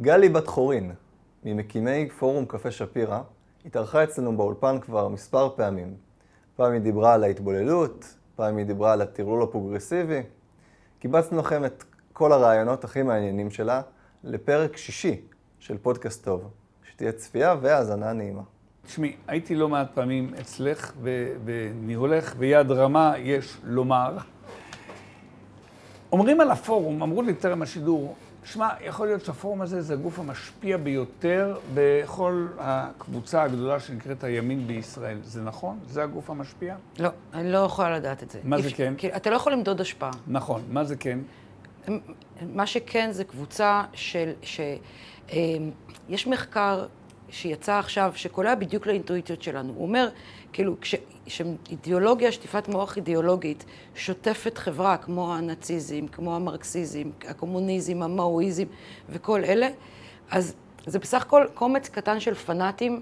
גלי בת חורין, ממקימי פורום קפה שפירא, התארחה אצלנו באולפן כבר מספר פעמים. פעם היא דיברה על ההתבוללות, פעם היא דיברה על הטרלול הפרוגרסיבי. קיבצנו לכם את כל הרעיונות הכי מעניינים שלה לפרק שישי של פודקאסט טוב. שתהיה צפייה והאזנה נעימה. תשמעי, הייתי לא מעט פעמים אצלך, ואני הולך ביד רמה, יש לומר. אומרים על הפורום, אמרו לי טרם השידור, שמע, יכול להיות שהפורום הזה זה הגוף המשפיע ביותר בכל הקבוצה הגדולה שנקראת הימין בישראל. זה נכון? זה הגוף המשפיע? לא, אני לא יכולה לדעת את זה. מה זה כן? כי אתה לא יכול למדוד השפעה. נכון, מה זה כן? מה שכן זה קבוצה של... ש, אה, יש מחקר שיצא עכשיו, שקולע בדיוק לאינטואיציות שלנו. הוא אומר, כאילו, כשאידיאולוגיה, שטיפת מוח אידיאולוגית, שוטפת חברה, כמו הנאציזם, כמו המרקסיזם, הקומוניזם, המאואיזם וכל אלה, אז זה בסך הכל קומץ קטן של פנאטים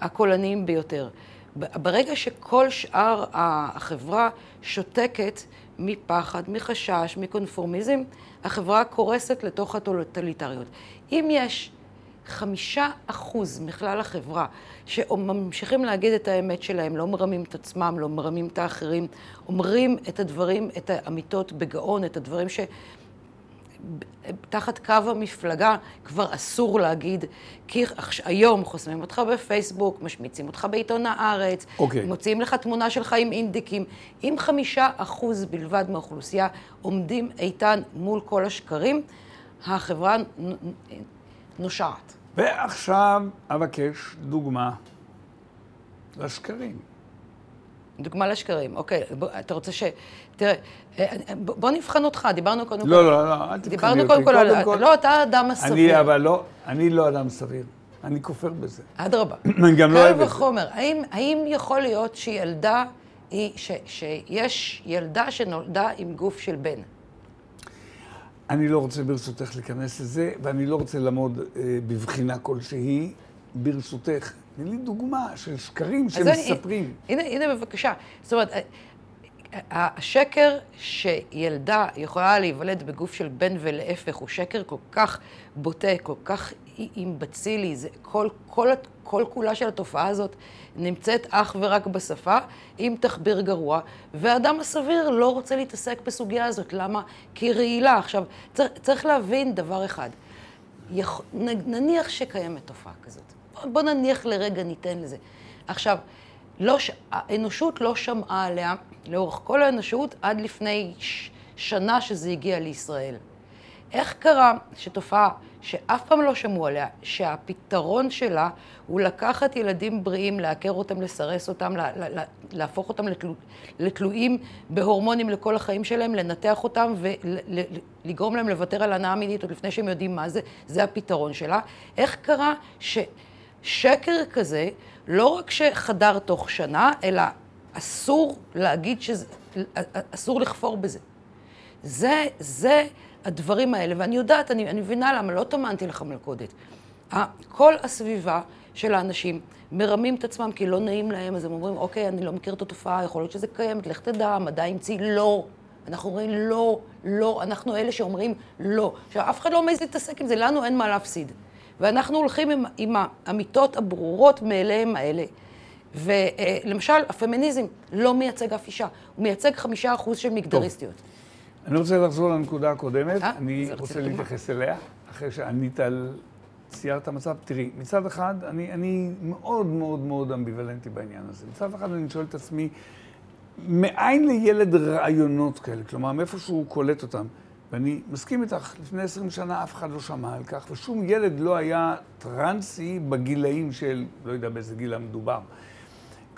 הקולניים ביותר. ברגע שכל שאר החברה שותקת מפחד, מחשש, מקונפורמיזם, החברה קורסת לתוך הטוטליטריות. אם יש חמישה אחוז מכלל החברה שממשיכים להגיד את האמת שלהם, לא מרמים את עצמם, לא מרמים את האחרים, אומרים את הדברים, את האמיתות בגאון, את הדברים ש... תחת קו המפלגה כבר אסור להגיד, כי היום חוסמים אותך בפייסבוק, משמיצים אותך בעיתון הארץ, okay. אוקיי. מוציאים לך תמונה שלך עם אינדיקים. אם חמישה אחוז בלבד מהאוכלוסייה עומדים איתן מול כל השקרים, החברה נושעת. ועכשיו אבקש דוגמה לשקרים. דוגמה לשקרים, אוקיי. בוא, אתה רוצה ש... תראה, אה, בוא נבחן אותך, דיברנו קודם כל... לא, לא, לא, אל תבחני אותי. דיברנו קודם כל על... כל... לא, אתה אדם סביר. אני, אבל לא, אני לא אדם סביר. אני כופר בזה. אדרבה. אני גם לא אוהב את זה. קל וחומר. האם, האם יכול להיות שילדה, היא, ש, שיש ילדה שנולדה עם גוף של בן? אני לא רוצה ברשותך להיכנס לזה, ואני לא רוצה לעמוד אה, בבחינה כלשהי. ברשותך, תני לי דוגמה של שקרים שמספרים. הנה, הנה בבקשה. זאת אומרת, אה, השקר שילדה יכולה להיוולד בגוף של בן ולהפך הוא שקר כל כך בוטה, כל כך אימבצילי, זה כל, כל, כל כולה של התופעה הזאת נמצאת אך ורק בשפה, עם תחביר גרוע, והאדם הסביר לא רוצה להתעסק בסוגיה הזאת. למה? כי רעילה. עכשיו, צריך, צריך להבין דבר אחד. יכ... נניח שקיימת תופעה כזאת. בוא, בוא נניח לרגע, ניתן לזה. עכשיו, לא ש... האנושות לא שמעה עליה לאורך כל האנושות עד לפני ש... שנה שזה הגיע לישראל. איך קרה שתופעה שאף פעם לא שמעו עליה, שהפתרון שלה הוא לקחת ילדים בריאים, לעקר אותם, לסרס אותם, להפוך אותם לתלו, לתלויים בהורמונים לכל החיים שלהם, לנתח אותם ולגרום להם לוותר על הנאה מינית עוד לפני שהם יודעים מה זה, זה הפתרון שלה. איך קרה ששקר כזה, לא רק שחדר תוך שנה, אלא אסור להגיד שזה, אסור לכפור בזה. זה, זה הדברים האלה, ואני יודעת, אני, אני מבינה למה, לא טמנתי לך מלכודת. כל הסביבה של האנשים מרמים את עצמם כי לא נעים להם, אז הם אומרים, אוקיי, אני לא מכיר את התופעה, יכול להיות שזה קיימת, לך תדע, המדע המציא, לא. אנחנו אומרים לא, לא, אנחנו אלה שאומרים לא. עכשיו, אף אחד לא מעז להתעסק עם זה, לנו אין מה להפסיד. ואנחנו הולכים עם, עם האמיתות הברורות מאליהם האלה. ולמשל, הפמיניזם לא מייצג אף אישה, הוא מייצג חמישה אחוז של מגדריסטיות. טוב. אני רוצה לחזור לנקודה הקודמת, 아, אני רוצה להתייחס אליה, אחרי שענית על, ציירת המצב. תראי, מצד אחד, אני, אני מאוד מאוד מאוד אמביוולנטי בעניין הזה. מצד אחד אני שואל את עצמי, מאין לילד רעיונות כאלה? כלומר, מאיפה שהוא קולט אותם? ואני מסכים איתך, לפני עשרים שנה אף אחד לא שמע על כך, ושום ילד לא היה טרנסי בגילאים של, לא יודע באיזה גיל המדובר.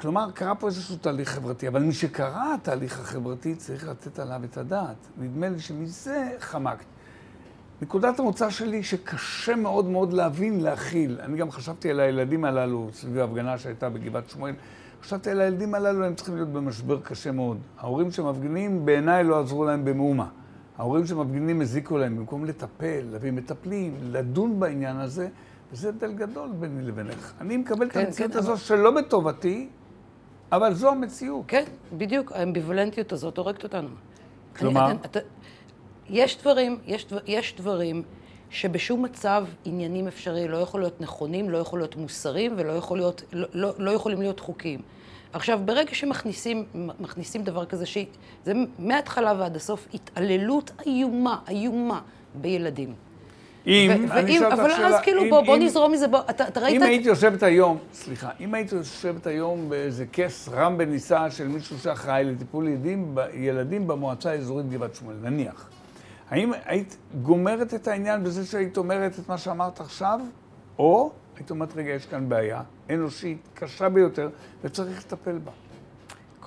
כלומר, קרה פה איזשהו תהליך חברתי, אבל משקרה התהליך החברתי, צריך לתת עליו את הדעת. נדמה לי שמזה חמקת. נקודת המוצא שלי שקשה מאוד מאוד להבין, להכיל. אני גם חשבתי על הילדים הללו, סביב ההפגנה שהייתה בגבעת שמואל. חשבתי על הילדים הללו, הם צריכים להיות במשבר קשה מאוד. ההורים שמפגינים, בעיניי לא עזרו להם במאומה. ההורים שמפגינים הזיקו להם, במקום לטפל, להביא מטפלים, לדון בעניין הזה, וזה הבדל גדול ביני לבינך. אני מקבל כן, את המציאות כן, הזו אבל... שלא בטובתי, אבל זו המציאות. כן, בדיוק, האמביוולנטיות הזאת הורגת אותנו. כלומר? אני, אתה, יש דברים, יש, דבר, יש דברים שבשום מצב עניינים אפשרי לא יכול להיות נכונים, לא יכול להיות מוסריים ולא יכול להיות, לא, לא, לא יכולים להיות חוקיים. עכשיו, ברגע שמכניסים מכניסים דבר כזה, שזה מההתחלה ועד הסוף התעללות איומה, איומה בילדים. אם, אני אשאל אותך שאלה, אבל אז כאילו, בוא, בוא נזרום מזה, בוא, אתה, אתה ראית... אם היית יושבת היום, סליחה, אם היית יושבת היום באיזה כס רם בנישא של מישהו שאחראי לטיפול ילדים, ילדים במועצה האזורית גבעת שמואל, נניח, האם היית גומרת את העניין בזה שהיית אומרת את מה שאמרת עכשיו, או היית אומרת, רגע, יש כאן בעיה אנושית, קשה ביותר, וצריך לטפל בה.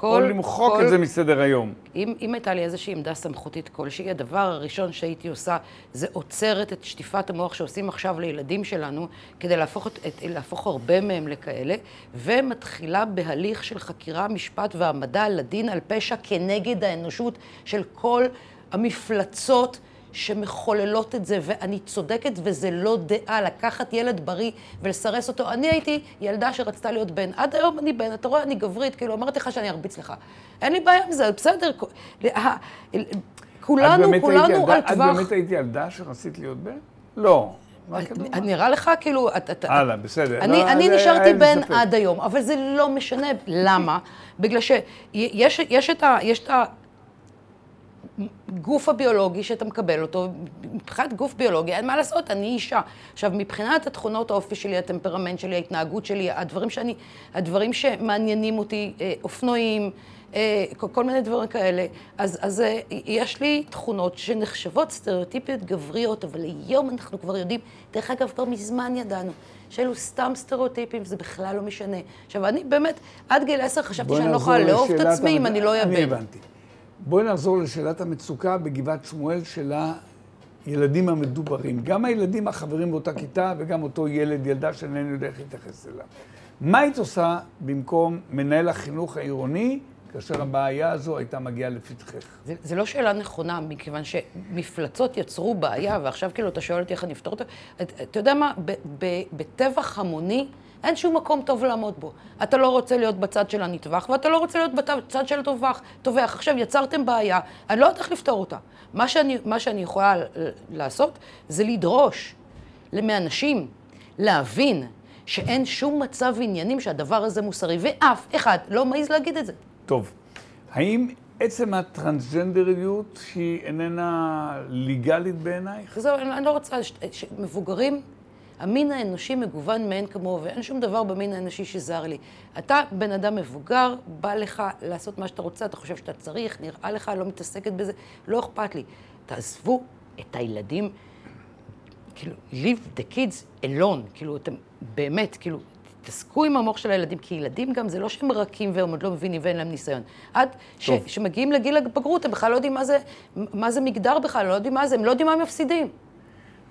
כל, או למחוק כל, את זה מסדר היום. אם, אם הייתה לי איזושהי עמדה סמכותית כלשהי, הדבר הראשון שהייתי עושה זה עוצרת את שטיפת המוח שעושים עכשיו לילדים שלנו, כדי להפוך, את, את, להפוך הרבה מהם לכאלה, ומתחילה בהליך של חקירה, משפט והעמדה לדין על פשע כנגד האנושות של כל המפלצות. שמחוללות את זה, ואני צודקת, וזה לא דעה, לקחת ילד בריא ולסרס אותו. אני הייתי ילדה שרצתה להיות בן. עד היום אני בן, אתה רואה, אני גברית, כאילו, אמרתי לך שאני ארביץ לך. אין לי בעיה עם זה, בסדר. כולנו, כולנו על טווח... את באמת היית ילדה שרצית להיות בן? לא. נראה לך כאילו... הלאה, בסדר. אני לא, נשארתי בן עד היום, אבל זה לא משנה. למה? בגלל שיש את ה... הגוף הביולוגי שאתה מקבל אותו, מבחינת גוף ביולוגי, אין מה לעשות, אני אישה. עכשיו, מבחינת התכונות האופי שלי, הטמפרמנט שלי, ההתנהגות שלי, הדברים שאני, הדברים שמעניינים אותי, אה, אופנועים, אה, כל מיני דברים כאלה, אז, אז אה, יש לי תכונות שנחשבות סטריאוטיפיות גבריות, אבל היום אנחנו כבר יודעים, דרך אגב, כבר מזמן ידענו. שאלו סתם סטריאוטיפים, זה בכלל לא משנה. עכשיו, אני באמת, עד גיל עשר חשבתי שאני לא יכולה לאהוב את עצמי אם אני לא בן. אני הבנתי. בואי נחזור לשאלת המצוקה בגבעת שמואל של הילדים המדוברים. גם הילדים החברים באותה כיתה וגם אותו ילד, ילדה שאינני יודע איך להתייחס אליו. מה היית עושה במקום מנהל החינוך העירוני כאשר הבעיה הזו הייתה מגיעה לפתחך? זה, זה לא שאלה נכונה, מכיוון שמפלצות יצרו בעיה, ועכשיו כאילו אתה שואל אותי איך אני אפתור אותה. אתה יודע מה, בטבח המוני, אין שום מקום טוב לעמוד בו. אתה לא רוצה להיות בצד של הנטבח, ואתה לא רוצה להיות בצד של הטובח. טובח. עכשיו, יצרתם בעיה, אני לא יודעת איך לפתור אותה. מה שאני, מה שאני יכולה לעשות, זה לדרוש מאנשים להבין שאין שום מצב עניינים שהדבר הזה מוסרי, ואף אחד לא מעז להגיד את זה. טוב. האם עצם הטרנסג'נדריות שהיא איננה ליגלית בעינייך? זהו, אני לא רוצה, מבוגרים המין האנושי מגוון מאין כמוהו, ואין שום דבר במין האנושי שזר לי. אתה בן אדם מבוגר, בא לך לעשות מה שאתה רוצה, אתה חושב שאתה צריך, נראה לך, לא מתעסקת בזה, לא אכפת לי. תעזבו את הילדים, כאילו, leave the kids alone, כאילו, אתם באמת, כאילו, תתעסקו עם המוח של הילדים, כי ילדים גם, זה לא שהם רכים והם עוד לא מבינים ואין להם ניסיון. עד שמגיעים לגיל הבגרות, הם בכלל לא יודעים מה זה, מה זה מגדר בכלל, לא יודעים מה זה, הם לא יודעים מה הם מפסידים.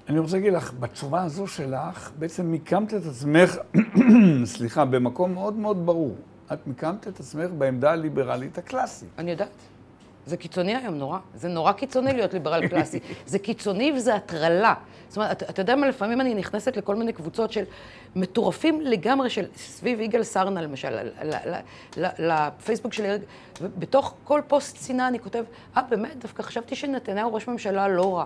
אני רוצה להגיד לך, בתשובה הזו שלך, בעצם מיקמת את עצמך, סליחה, במקום מאוד מאוד ברור. את מיקמת את עצמך בעמדה הליברלית הקלאסית. אני יודעת. זה קיצוני היום, נורא. זה נורא קיצוני להיות ליברל קלאסי. זה קיצוני וזה הטרלה. זאת אומרת, אתה, אתה יודע מה, לפעמים אני נכנסת לכל מיני קבוצות של מטורפים לגמרי, של סביב יגאל סרנה למשל, לפייסבוק שלי, בתוך כל פוסט שנאה אני כותב, אה, באמת, דווקא חשבתי שנתניהו ראש ממשלה לא רע.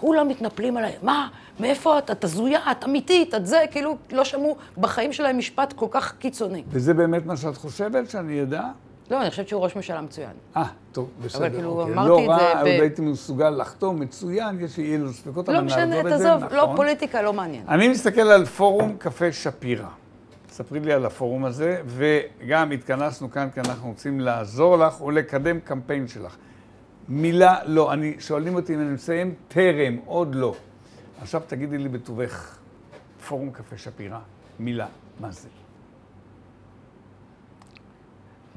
כולם מתנפלים עליי, מה, מאיפה את? את הזויה, את אמיתית, את זה, כאילו לא שמעו בחיים שלהם משפט כל כך קיצוני. וזה באמת מה שאת חושבת, שאני אדע? לא, אני חושבת שהוא ראש ממשלה מצוין. אה, טוב, בסדר. אבל כאילו אוקיי. אמרתי לא את זה... לא רע, עוד הייתי מסוגל לחתום, מצוין, יש לי אילו ספקות, לא משנה, תעזוב, לא נכון. פוליטיקה, לא מעניין. אני מסתכל על פורום קפה שפירא. ספרי לי על הפורום הזה, וגם התכנסנו כאן כי אנחנו רוצים לעזור לך ולקדם קמפיין שלך. מילה לא. אני, שואלים אותי אם אני מסיים, טרם, עוד לא. עכשיו תגידי לי בטובך, פורום קפה שפירא, מילה, מה זה?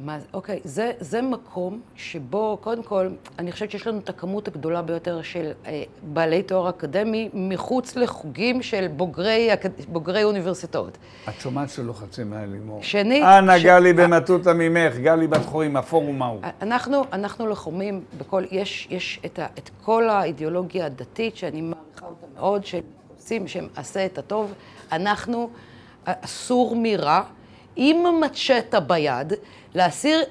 מה, אוקיי, זה, זה מקום שבו, קודם כל, אני חושבת שיש לנו את הכמות הגדולה ביותר של אה, בעלי תואר אקדמי מחוץ לחוגים של בוגרי, בוגרי אוניברסיטאות. את שומעת שלוחצים מעל לימור. שנית... אנא, ש... גלי במטותא ממך, גלי בת חורים, הפורום ההוא. אנחנו, אנחנו לוחמים בכל, יש, יש את, ה, את כל האידיאולוגיה הדתית, שאני מעריכה אותה מאוד, שעושים, שהם עשה את הטוב. אנחנו, אסור מרע. עם מצ'טה ביד, להסיר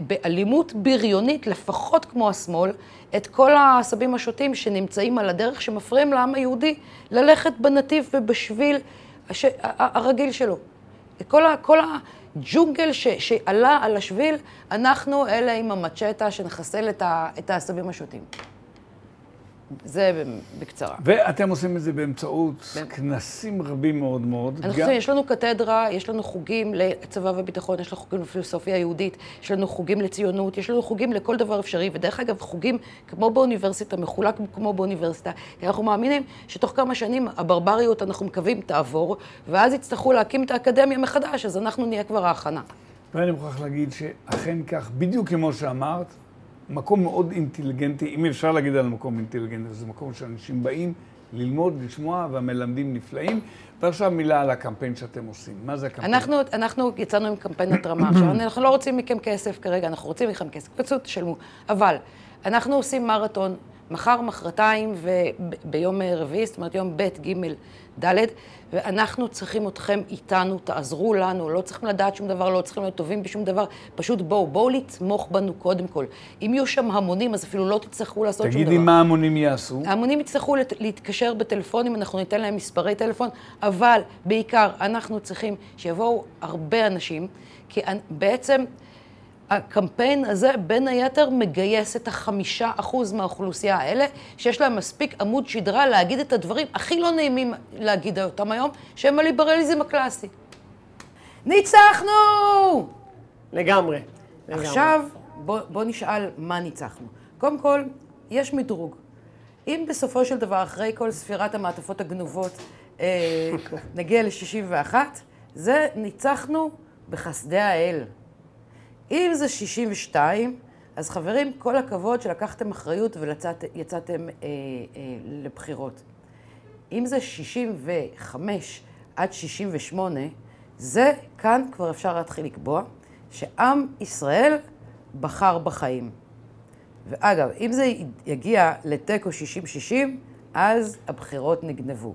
באלימות בריונית, לפחות כמו השמאל, את כל העשבים השוטים שנמצאים על הדרך, שמפריעים לעם היהודי ללכת בנתיב ובשביל הש... הרגיל שלו. כל, ה... כל הג'ונגל ש... שעלה על השביל, אנחנו אלה עם המצ'טה שנחסל את, ה... את העשבים השוטים. זה בקצרה. ואתם עושים את זה באמצעות ב... כנסים רבים מאוד מאוד. אנחנו גם... יש לנו קתדרה, יש לנו חוגים לצבא וביטחון, יש לנו חוגים לפילוסופיה יהודית, יש לנו חוגים לציונות, יש לנו חוגים לכל דבר אפשרי, ודרך אגב, חוגים כמו באוניברסיטה, מחולק כמו באוניברסיטה, כי אנחנו מאמינים שתוך כמה שנים הברבריות, אנחנו מקווים, תעבור, ואז יצטרכו להקים את האקדמיה מחדש, אז אנחנו נהיה כבר ההכנה. ואני מוכרח להגיד שאכן כך, בדיוק כמו שאמרת, מקום מאוד אינטליגנטי, אם אפשר להגיד על מקום אינטליגנטי, זה מקום שאנשים באים ללמוד, לשמוע, והמלמדים נפלאים. ועכשיו מילה על הקמפיין שאתם עושים. מה זה הקמפיין? אנחנו, אנחנו יצאנו עם קמפיין התרמה. עכשיו, אנחנו לא רוצים מכם כסף כרגע, אנחנו רוצים מכם כסף, פשוט תשלמו. אבל אנחנו עושים מרתון מחר, מחרתיים וביום רביעי, זאת אומרת יום ב', ג', ד', ואנחנו צריכים אתכם איתנו, תעזרו לנו, לא צריכים לדעת שום דבר, לא צריכים להיות טובים בשום דבר, פשוט בואו, בואו לתמוך בנו קודם כל. אם יהיו שם המונים, אז אפילו לא תצטרכו לעשות שום דבר. תגידי מה המונים יעשו. ההמונים יצטרכו להתקשר בטלפונים, אנחנו ניתן להם מספרי טלפון, אבל בעיקר אנחנו צריכים שיבואו הרבה אנשים, כי בעצם... הקמפיין הזה בין היתר מגייס את החמישה אחוז מהאוכלוסייה האלה, שיש להם מספיק עמוד שדרה להגיד את הדברים הכי לא נעימים להגיד אותם היום, שהם הליברליזם הקלאסי. ניצחנו! לגמרי. עכשיו, בוא, בוא נשאל מה ניצחנו. קודם כל, יש מדרוג. אם בסופו של דבר, אחרי כל ספירת המעטפות הגנובות, אה, נגיע ל-61, זה ניצחנו בחסדי האל. אם זה 62, אז חברים, כל הכבוד שלקחתם אחריות ויצאתם אה, אה, לבחירות. אם זה 65 עד 68, זה כאן כבר אפשר להתחיל לקבוע שעם ישראל בחר בחיים. ואגב, אם זה יגיע לתיקו 60-60, אז הבחירות נגנבו.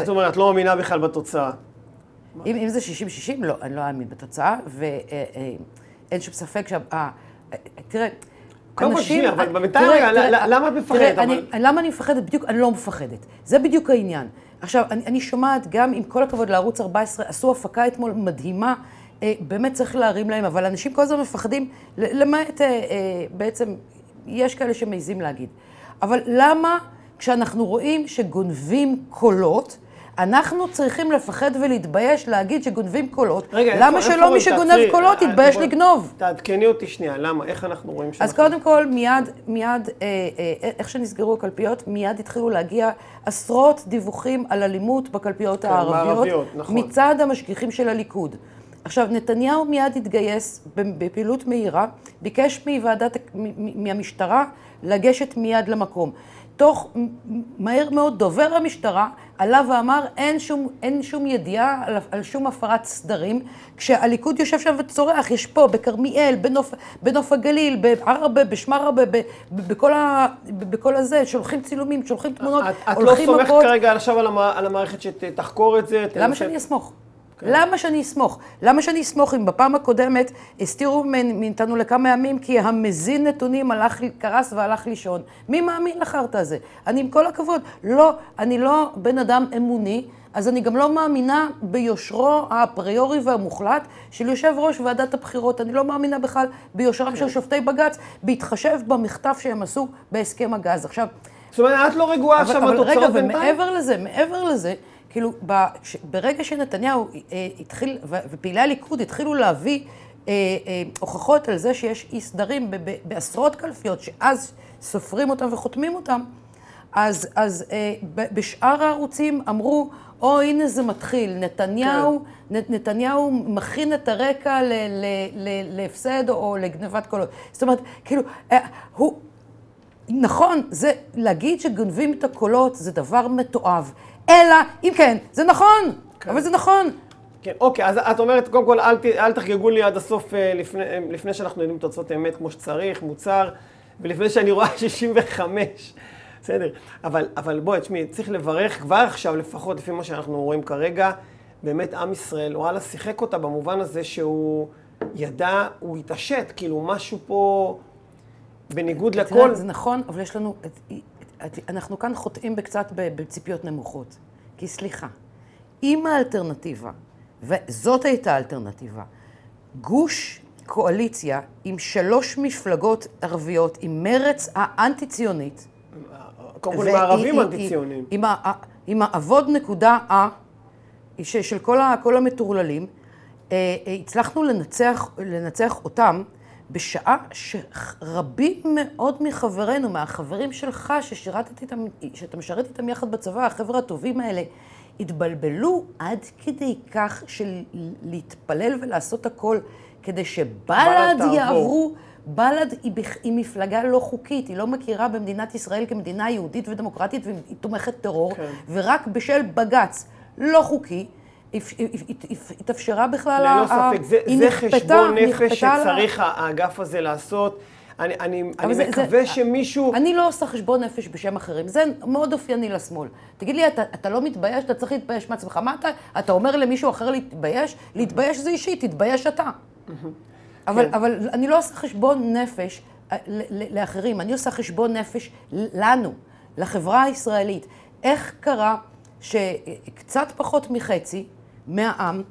את זה... אומרת, את לא מאמינה בכלל בתוצאה. אם, אם זה 60-60, לא, אני לא אאמין בתוצאה, ואין אה, שום ספק שה... אה, תראה, קודם כל, שנייה, אבל בינתיים למה את מפחדת? למה אני מפחדת? בדיוק, אני לא מפחדת. זה בדיוק העניין. עכשיו, אני, אני שומעת גם, עם כל הכבוד לערוץ 14, עשו הפקה אתמול מדהימה, אה, באמת צריך להרים להם, אבל אנשים כל הזמן מפחדים, למעט אה, אה, בעצם, יש כאלה שמעיזים להגיד. אבל למה כשאנחנו רואים שגונבים קולות, אנחנו צריכים לפחד ולהתבייש להגיד שגונבים קולות. רגע, למה איפה, שלא איפה מי שגונב תעצרי, קולות אה, יתבייש בוא, לגנוב? תעדכני אותי שנייה, למה? איך אנחנו רואים שאנחנו... אז קודם כל, מיד, מיד, אה, אה, איך שנסגרו הקלפיות, מיד התחילו להגיע עשרות דיווחים על אלימות בקלפיות כן, הערביות, נכון. מצד המשגיחים של הליכוד. עכשיו, נתניהו מיד התגייס בפעילות מהירה, ביקש מוועדת, מהמשטרה לגשת מיד למקום. תוך מהר מאוד דובר המשטרה עלה ואמר אין שום, אין שום ידיעה על, על שום הפרת סדרים, כשהליכוד יושב שם וצורח, יש פה, בכרמיאל, בנוף, בנוף הגליל, בערבה, בשמרבה, בכל, בכל הזה, שולחים צילומים, שולחים תמונות, הולכים מכות. את לא סומכת כרגע עכשיו על, על המערכת שתחקור את זה? למה שאני אסמוך? כן. למה שאני אסמוך? למה שאני אסמוך אם בפעם הקודמת הסתירו מאיתנו לכמה ימים כי המזין נתונים הלך, קרס והלך לישון? מי מאמין לחרטא הזה? אני עם כל הכבוד, לא, אני לא בן אדם אמוני, אז אני גם לא מאמינה ביושרו האפריורי והמוחלט של יושב ראש ועדת הבחירות. אני לא מאמינה בכלל ביושרם של כן. שופטי בג"ץ, בהתחשב במכתב שהם עשו בהסכם הגז. עכשיו... זאת אומרת, את לא רגועה עכשיו בתוצאות בינתיים? רגע, ומעבר לזה, מעבר לזה, כאילו, ברגע שנתניהו אה, התחיל, ופעילי הליכוד התחילו להביא אה, אה, הוכחות על זה שיש אי סדרים בעשרות קלפיות, שאז סופרים אותם וחותמים אותם, אז, אז בשאר הערוצים אמרו, או הנה זה מתחיל, נתניהו, כן. נתניהו מכין את הרקע ל, ל, ל, להפסד או לגנבת קולות. זאת אומרת, כאילו, הוא, נכון, זה, להגיד שגונבים את הקולות זה דבר מתועב. אלא אם כן, זה נכון, כן. אבל זה נכון. כן, אוקיי, אז את אומרת, קודם כל, אל, אל תחגגו לי עד הסוף אה, לפני, אה, לפני שאנחנו יודעים תוצאות אמת כמו שצריך, מוצר, ולפני שאני רואה 65, בסדר. אבל, אבל בואי, תשמעי, צריך לברך כבר עכשיו, לפחות לפי מה שאנחנו רואים כרגע, באמת עם ישראל, וואלה, שיחק אותה במובן הזה שהוא ידע, הוא התעשת, כאילו משהו פה בניגוד לכל. זה נכון, אבל יש לנו, אנחנו כאן חוטאים בקצת בציפיות נמוכות. כי סליחה, אם האלטרנטיבה, וזאת הייתה האלטרנטיבה, גוש קואליציה עם שלוש מפלגות ערביות, עם מרץ האנטי-ציונית, קודם כל עם הערבים היא- אנטי-ציונים. עם עם העבוד נקודה ה, של כל ה- כל המטורללים, אה, אה, הצלחנו לנצח, לנצח אותם בשעה שרבים מאוד מחברינו, מהחברים שלך, ששירתת איתם, שאתה משרת איתם יחד בצבא, החבר'ה הטובים האלה, התבלבלו עד כדי כך של להתפלל ולעשות הכל כדי שבל"ד בל"ד תעבור. יעברו בל"ד היא, היא מפלגה לא חוקית, היא לא מכירה במדינת ישראל כמדינה יהודית ודמוקרטית והיא תומכת טרור, כן. ורק בשל בג"ץ לא חוקי, התאפשרה בכלל... ללא ספק, זה, זה חשבון נפש שצריך האגף הזה לעשות. אני, אני, אני זה- זה- מקווה שמישהו... אני לא עושה חשבון נפש בשם אחרים, זה מאוד אופייני לשמאל. תגיד לי, אתה, אתה לא מתבייש? אתה צריך להתבייש מעצמך. מה אתה, אתה אומר למישהו אחר להתבייש? להתבייש זה אישי, תתבייש אתה. אבל, כן. אבל אני לא עושה חשבון נפש אה, ל- ל- לאחרים, אני עושה חשבון נפש לנו, לחברה הישראלית. איך קרה שקצת פחות מחצי מהעם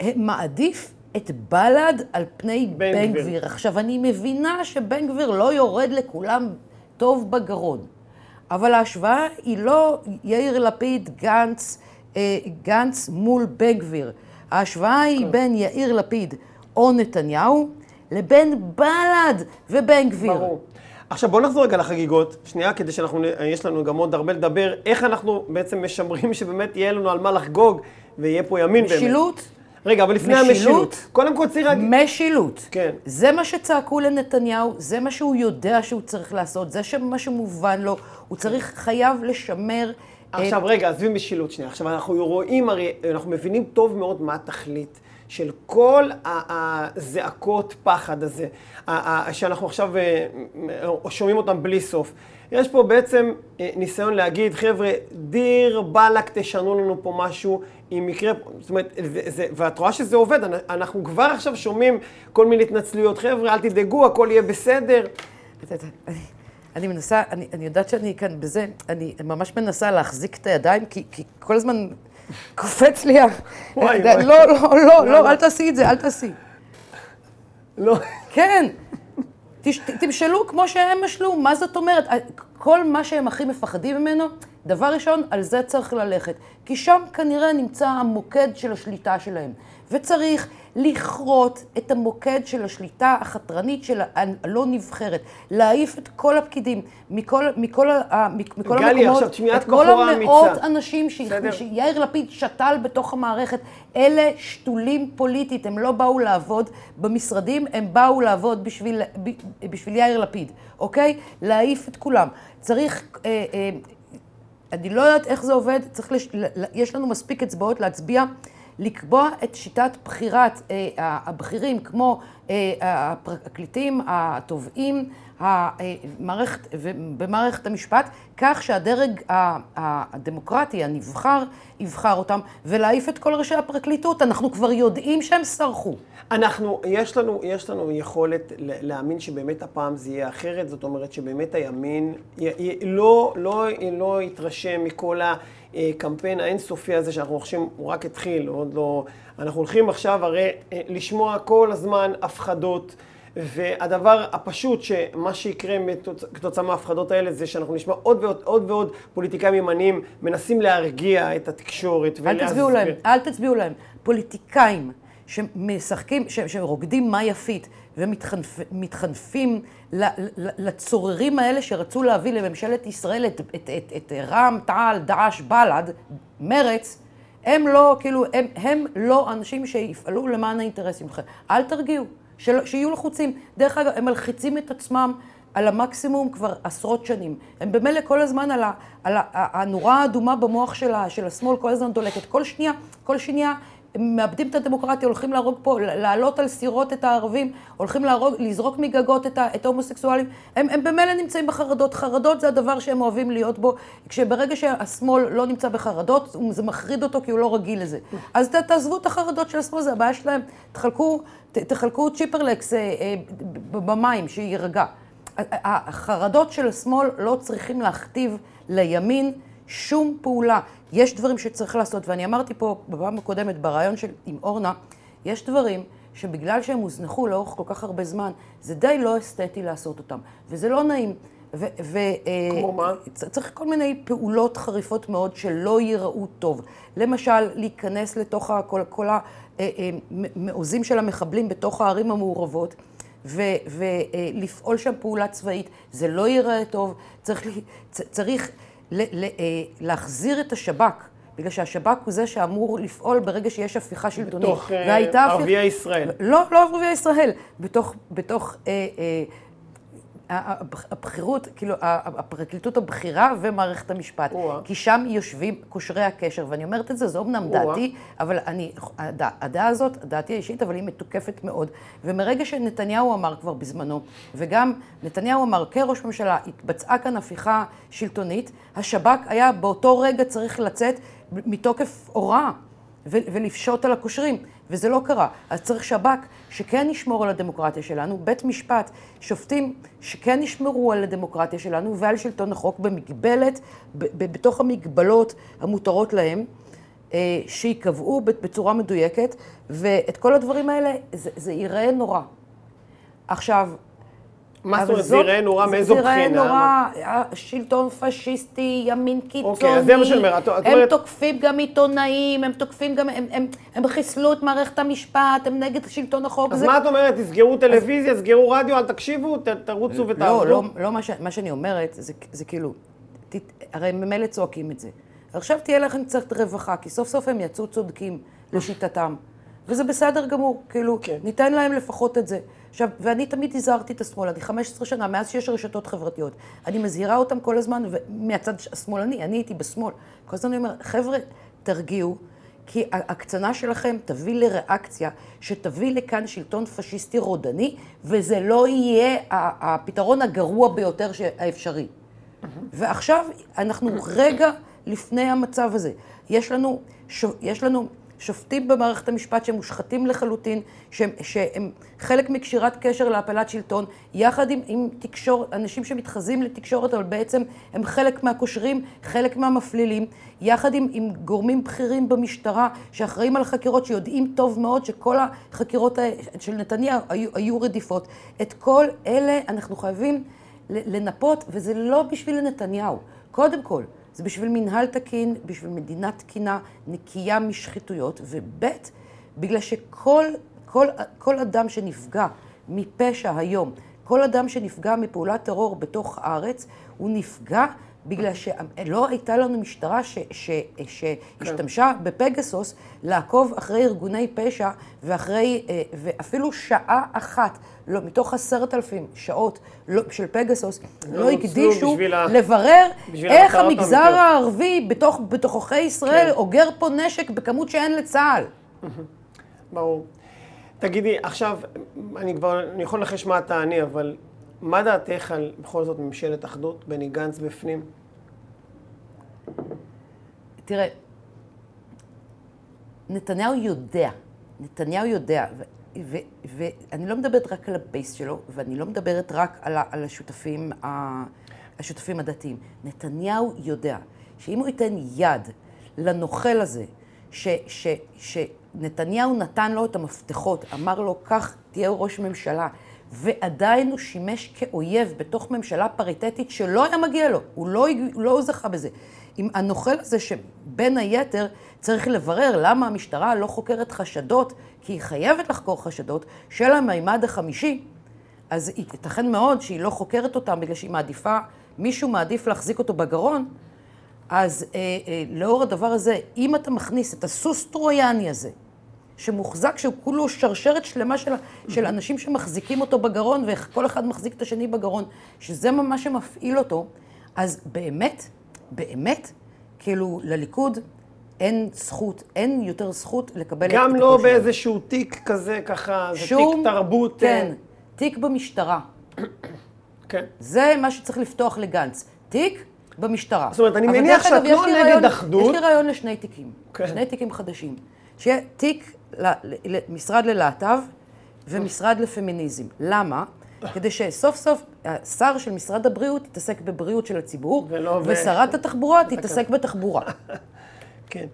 אה, מעדיף את בל"ד על פני בן בן גביר. גביר? עכשיו, אני מבינה שבן גביר לא יורד לכולם טוב בגרון, אבל ההשוואה היא לא יאיר לפיד, גנץ, אה, גנץ מול בן גביר. ההשוואה היא כן. בין יאיר לפיד או נתניהו לבין בל"ד ובן גביר. ברור. עכשיו בוא נחזור רגע לחגיגות, שנייה, כדי שאנחנו, נ- יש לנו גם עוד הרבה לדבר, איך אנחנו בעצם משמרים שבאמת יהיה לנו על מה לחגוג ויהיה פה ימין באמת. משילות, רגע, אבל לפני משילות. המשילות, קודם כל צריך להגיד... משילות. כן. זה מה שצעקו לנתניהו, זה מה שהוא יודע שהוא צריך לעשות, זה מה שמובן לו, הוא צריך, חייב לשמר... עכשיו רגע, עזבי משילות שנייה. עכשיו אנחנו רואים, הרי אנחנו מבינים טוב מאוד מה התכלית של כל הזעקות פחד הזה, שאנחנו עכשיו אה, אה, שומעים אותם בלי סוף. יש פה בעצם אה, ניסיון להגיד, חבר'ה, דיר באלק תשנו לנו פה משהו, אם יקרה, זאת אומרת, זה, זה, ואת רואה שזה עובד, אנחנו כבר עכשיו שומעים כל מיני התנצלויות, חבר'ה, אל תדאגו, הכל יהיה בסדר. אני- מנסה, אני, אני יודעת שאני כאן בזה, אני ממש מנסה להחזיק את הידיים, כי, כי כל הזמן קופץ לי ה... וואי, לא. לא, לא, לא, אל תעשי את זה, אל תעשי. לא, כן, תמשלו כמו שהם משלו, מה זאת אומרת? כל מה שהם הכי מפחדים ממנו, דבר ראשון, על זה צריך ללכת. כי שם כנראה נמצא המוקד של השליטה שלהם. וצריך לכרות את המוקד של השליטה החתרנית של הלא נבחרת, להעיף את כל הפקידים מכל, מכל, ה- מכל גלי, המקומות, עכשיו את כל המאות אמיצה. אנשים ש-. שיאיר לפיד שתל בתוך המערכת, אלה שתולים פוליטית, הם לא באו לעבוד במשרדים, הם באו לעבוד בשביל, בשביל יאיר לפיד, אוקיי? להעיף את כולם. צריך, אה, אה, אני לא יודעת איך זה עובד, לש, יש לנו מספיק אצבעות להצביע, לקבוע את שיטת בחירת אה, הבכירים, כמו אה, הפרקליטים, התובעים, המערכת, במערכת המשפט, כך שהדרג הדמוקרטי הנבחר יבחר אותם, ולהעיף את כל ראשי הפרקליטות. אנחנו כבר יודעים שהם סרחו. אנחנו, יש לנו, יש לנו יכולת להאמין שבאמת הפעם זה יהיה אחרת, זאת אומרת שבאמת הימין י, י, לא, לא, לא יתרשם מכל הקמפיין האינסופי הזה שאנחנו חושבים, הוא רק התחיל, עוד לא... אנחנו הולכים עכשיו הרי אה, לשמוע כל הזמן הפחדות. והדבר הפשוט, שמה שיקרה מתוצ- כתוצאה מההפחדות האלה, זה שאנחנו נשמע עוד ועוד, עוד ועוד פוליטיקאים ימניים מנסים להרגיע את התקשורת. אל תצביעו להם, אל תצביעו להם. פוליטיקאים שמשחקים, ש- שרוקדים מה יפית ומתחנפים לצוררים האלה שרצו להביא לממשלת ישראל את, את, את, את רע"מ, תע"ל, דאעש, בל"ד, מרץ, הם לא, כאילו, הם, הם לא אנשים שיפעלו למען האינטרסים שלכם. אל תרגיעו, של, שיהיו לחוצים. דרך אגב, הם מלחיצים את עצמם על המקסימום כבר עשרות שנים. הם במילא כל הזמן על, ה, על ה, הנורה האדומה במוח של, ה, של השמאל, כל הזמן דולקת. כל שנייה, כל שנייה, מאבדים את הדמוקרטיה, הולכים להרוג פה, לעלות על סירות את הערבים, הולכים להרוג, לזרוק מגגות את ההומוסקסואלים. הם, הם במילא נמצאים בחרדות. חרדות זה הדבר שהם אוהבים להיות בו. כשברגע שהשמאל לא נמצא בחרדות, זה מחריד אותו כי הוא לא רגיל לזה. אז ת, תעזבו את החרדות של השמאל, זה הבעיה שלהם. תחלקו, ת, תחלקו צ'יפרלקס אה, אה, במים, שיירגע. החרדות של השמאל לא צריכים להכתיב לימין שום פעולה. יש דברים שצריך לעשות, ואני אמרתי פה בפעם הקודמת, בריאיון של, עם אורנה, יש דברים שבגלל שהם הוזנחו לאורך כל כך הרבה זמן, זה די לא אסתטי לעשות אותם, וזה לא נעים. ו- ו- אה, כמו מה? צריך כל מיני פעולות חריפות מאוד שלא ייראו טוב. למשל, להיכנס לתוך כל, כל המעוזים אה, של המחבלים בתוך הערים המעורבות. ולפעול שם פעולה צבאית, זה לא ייראה טוב, צריך, צריך אה, להחזיר את השב"כ, בגלל שהשב"כ הוא זה שאמור לפעול ברגע שיש הפיכה שלטונית. בתוך אה, ערביי. ישראל. לא, לא ערביי ישראל, בתוך, בתוך אה, אה, הבכירות, כאילו, הפרקליטות הבכירה ומערכת המשפט. כי שם יושבים קושרי הקשר, ואני אומרת את זה, זו אמנם דעתי, אבל אני, הדעה הזאת, דעתי האישית, אבל היא מתוקפת מאוד. ומרגע שנתניהו אמר כבר בזמנו, וגם נתניהו אמר כראש ממשלה, התבצעה כאן הפיכה שלטונית, השב"כ היה באותו רגע צריך לצאת מתוקף הוראה. ולפשוט על הקושרים, וזה לא קרה. אז צריך שב"כ שכן ישמור על הדמוקרטיה שלנו, בית משפט, שופטים שכן ישמרו על הדמוקרטיה שלנו ועל שלטון החוק במגבלת, בתוך המגבלות המותרות להם, אה, שייקבעו בצורה מדויקת, ואת כל הדברים האלה, זה, זה ייראה נורא. עכשיו, מה זאת אומרת, זה ייראה נורא מאיזו בחינה? זה ייראה נורא, שלטון פשיסטי, ימין קיצוני. אוקיי, אז זה מה שאני אומר. הם תוקפים גם עיתונאים, הם תוקפים גם, הם חיסלו את מערכת המשפט, הם נגד שלטון החוק. אז מה את אומרת, תסגרו טלוויזיה, תסגרו רדיו, אל תקשיבו, תרוצו לא, ותעבדו? לא, לא, מה שאני אומרת, זה כאילו, הרי הם ממילא צועקים את זה. עכשיו תהיה לכם קצת רווחה, כי סוף סוף הם יצאו צודקים לשיטתם. וזה בסדר גמור, כאילו, כן. ניתן להם לפחות את זה. עכשיו, ואני תמיד הזהרתי את השמאל, אני 15 שנה, מאז שיש רשתות חברתיות. אני מזהירה אותם כל הזמן, מהצד השמאלני, אני הייתי בשמאל. כל הזמן אני אומרת, חבר'ה, תרגיעו, כי ההקצנה שלכם תביא לריאקציה שתביא לכאן שלטון פשיסטי רודני, וזה לא יהיה הפתרון הגרוע ביותר האפשרי. ועכשיו אנחנו רגע לפני המצב הזה. יש לנו, יש לנו שופטים במערכת המשפט שהם מושחתים לחלוטין, שהם, שהם חלק מקשירת קשר להפלת שלטון, יחד עם, עם תקשורת, אנשים שמתחזים לתקשורת, אבל בעצם הם חלק מהקושרים, חלק מהמפלילים, יחד עם, עם גורמים בכירים במשטרה שאחראים על החקירות, שיודעים טוב מאוד שכל החקירות של נתניהו היו, היו רדיפות. את כל אלה אנחנו חייבים לנפות, וזה לא בשביל נתניהו. קודם כל, זה בשביל מנהל תקין, בשביל מדינה תקינה, נקייה משחיתויות, וב', בגלל שכל כל, כל אדם שנפגע מפשע היום, כל אדם שנפגע מפעולת טרור בתוך הארץ, הוא נפגע בגלל שלא הייתה לנו משטרה ש, ש, שהשתמשה כן. בפגסוס לעקוב אחרי ארגוני פשע ואחרי, אה, ואפילו שעה אחת, לא, מתוך עשרת אלפים שעות לא, של פגסוס, לא, לא הקדישו לברר איך המגזר הערבי בתוך, בתוככי ישראל כן. אוגר פה נשק בכמות שאין לצה"ל. ברור. תגידי, עכשיו, אני כבר, אני יכול לנחש מה אתה עני, אבל מה דעתך על בכל זאת ממשלת אחדות, בני גנץ בפנים? תראה, נתניהו יודע, נתניהו יודע, ואני לא מדברת רק על הבייס שלו, ואני לא מדברת רק על, על השותפים, השותפים הדתיים. נתניהו יודע שאם הוא ייתן יד לנוכל הזה, ש, ש, שנתניהו נתן לו את המפתחות, אמר לו, כך תהיה ראש ממשלה, ועדיין הוא שימש כאויב בתוך ממשלה פריטטית שלא היה מגיע לו, הוא לא, לא זכה בזה. עם הנוכל הזה שבין היתר צריך לברר למה המשטרה לא חוקרת חשדות, כי היא חייבת לחקור חשדות, של המימד החמישי, אז ייתכן מאוד שהיא לא חוקרת אותם בגלל שהיא מעדיפה, מישהו מעדיף להחזיק אותו בגרון, אז אה, אה, לאור הדבר הזה, אם אתה מכניס את הסוס טרויאני הזה, שמוחזק, שהוא כולו שרשרת שלמה של, של אנשים שמחזיקים אותו בגרון, וכל אחד מחזיק את השני בגרון, שזה מה שמפעיל אותו, אז באמת, באמת, כאילו, לליכוד אין זכות, אין יותר זכות לקבל את גם לא. באיזשהו תיק כזה, ככה, זה שום, תיק תרבות. כן, אה, תיק במשטרה. כן. זה מה שצריך לפתוח לגנץ. תיק במשטרה. זאת אומרת, אני מניח שאת לא נגד אחדות. יש לי רעיון לשני תיקים. כן. שני תיקים חדשים. שיהיה תיק למשרד ללהט"ב ומשרד לפמיניזם. למה? כדי שסוף סוף השר של משרד הבריאות יתעסק בבריאות של הציבור, ושרת התחבורה תתעסק בתחבורה. כן.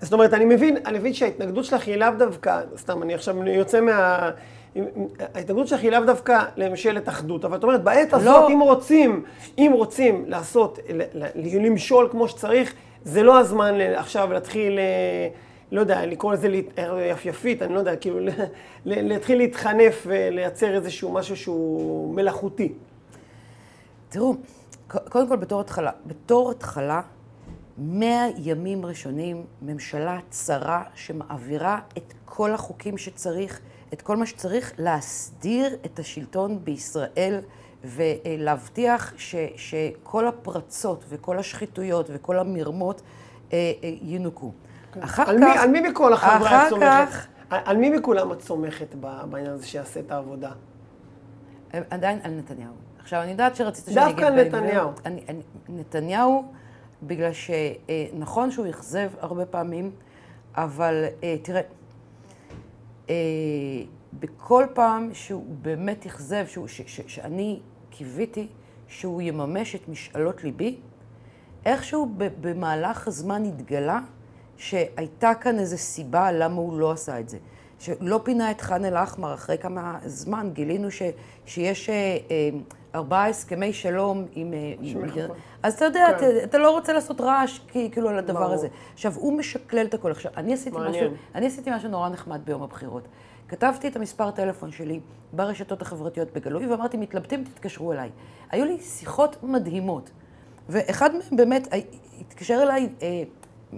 זאת אומרת, אני מבין, אני מבין שההתנגדות שלך היא לאו דווקא, סתם, אני עכשיו יוצא מה... ההתנגדות שלך היא לאו דווקא לממשלת אחדות, אבל את אומרת, בעת הזאת, לא. אם רוצים, אם רוצים לעשות, למשול כמו שצריך, זה לא הזמן עכשיו להתחיל, אה, לא יודע, לקרוא לזה אה, יפייפית, אני לא יודע, כאילו, להתחיל להתחנף ולייצר איזשהו משהו שהוא מלאכותי. תראו, קודם כל בתור התחלה, בתור התחלה, מאה ימים ראשונים, ממשלה צרה שמעבירה את כל החוקים שצריך, את כל מה שצריך להסדיר את השלטון בישראל ולהבטיח ש, שכל הפרצות וכל השחיתויות וכל המרמות אה, אה, ינוקו. אחר על מי, על מי מכל החברה את סומכת? כך- על, מי מכולם את סומכת בעניין הזה שיעשה את העבודה? עדיין על נתניהו. עכשיו, אני יודעת שרצית שאני אגיד... דווקא על. נתניהו. אני, אני, נתניהו, בגלל שנכון שהוא אכזב הרבה פעמים, אבל אה, תראה, אה, בכל פעם שהוא באמת אכזב, שאני קיוויתי שהוא יממש את משאלות ליבי, איכשהו במהלך הזמן התגלה שהייתה כאן איזו סיבה למה הוא לא עשה את זה. שלא פינה את ח'אן אל-אחמר אחרי כמה זמן, גילינו ש, שיש אה, אה, ארבעה הסכמי שלום עם... אה. מדינה- אז אתה יודע, כן. אתה, אתה לא רוצה לעשות רעש כאילו על הדבר ברור. הזה. עכשיו, הוא משקלל את הכל. עכשיו, אני עשיתי מעניין. משהו, אני עשיתי משהו נורא נחמד ביום הבחירות. כתבתי את המספר טלפון שלי ברשתות החברתיות בגלוי, ואמרתי, מתלבטים, תתקשרו אליי. היו לי שיחות מדהימות, ואחד מהם באמת, התקשר אליי אה,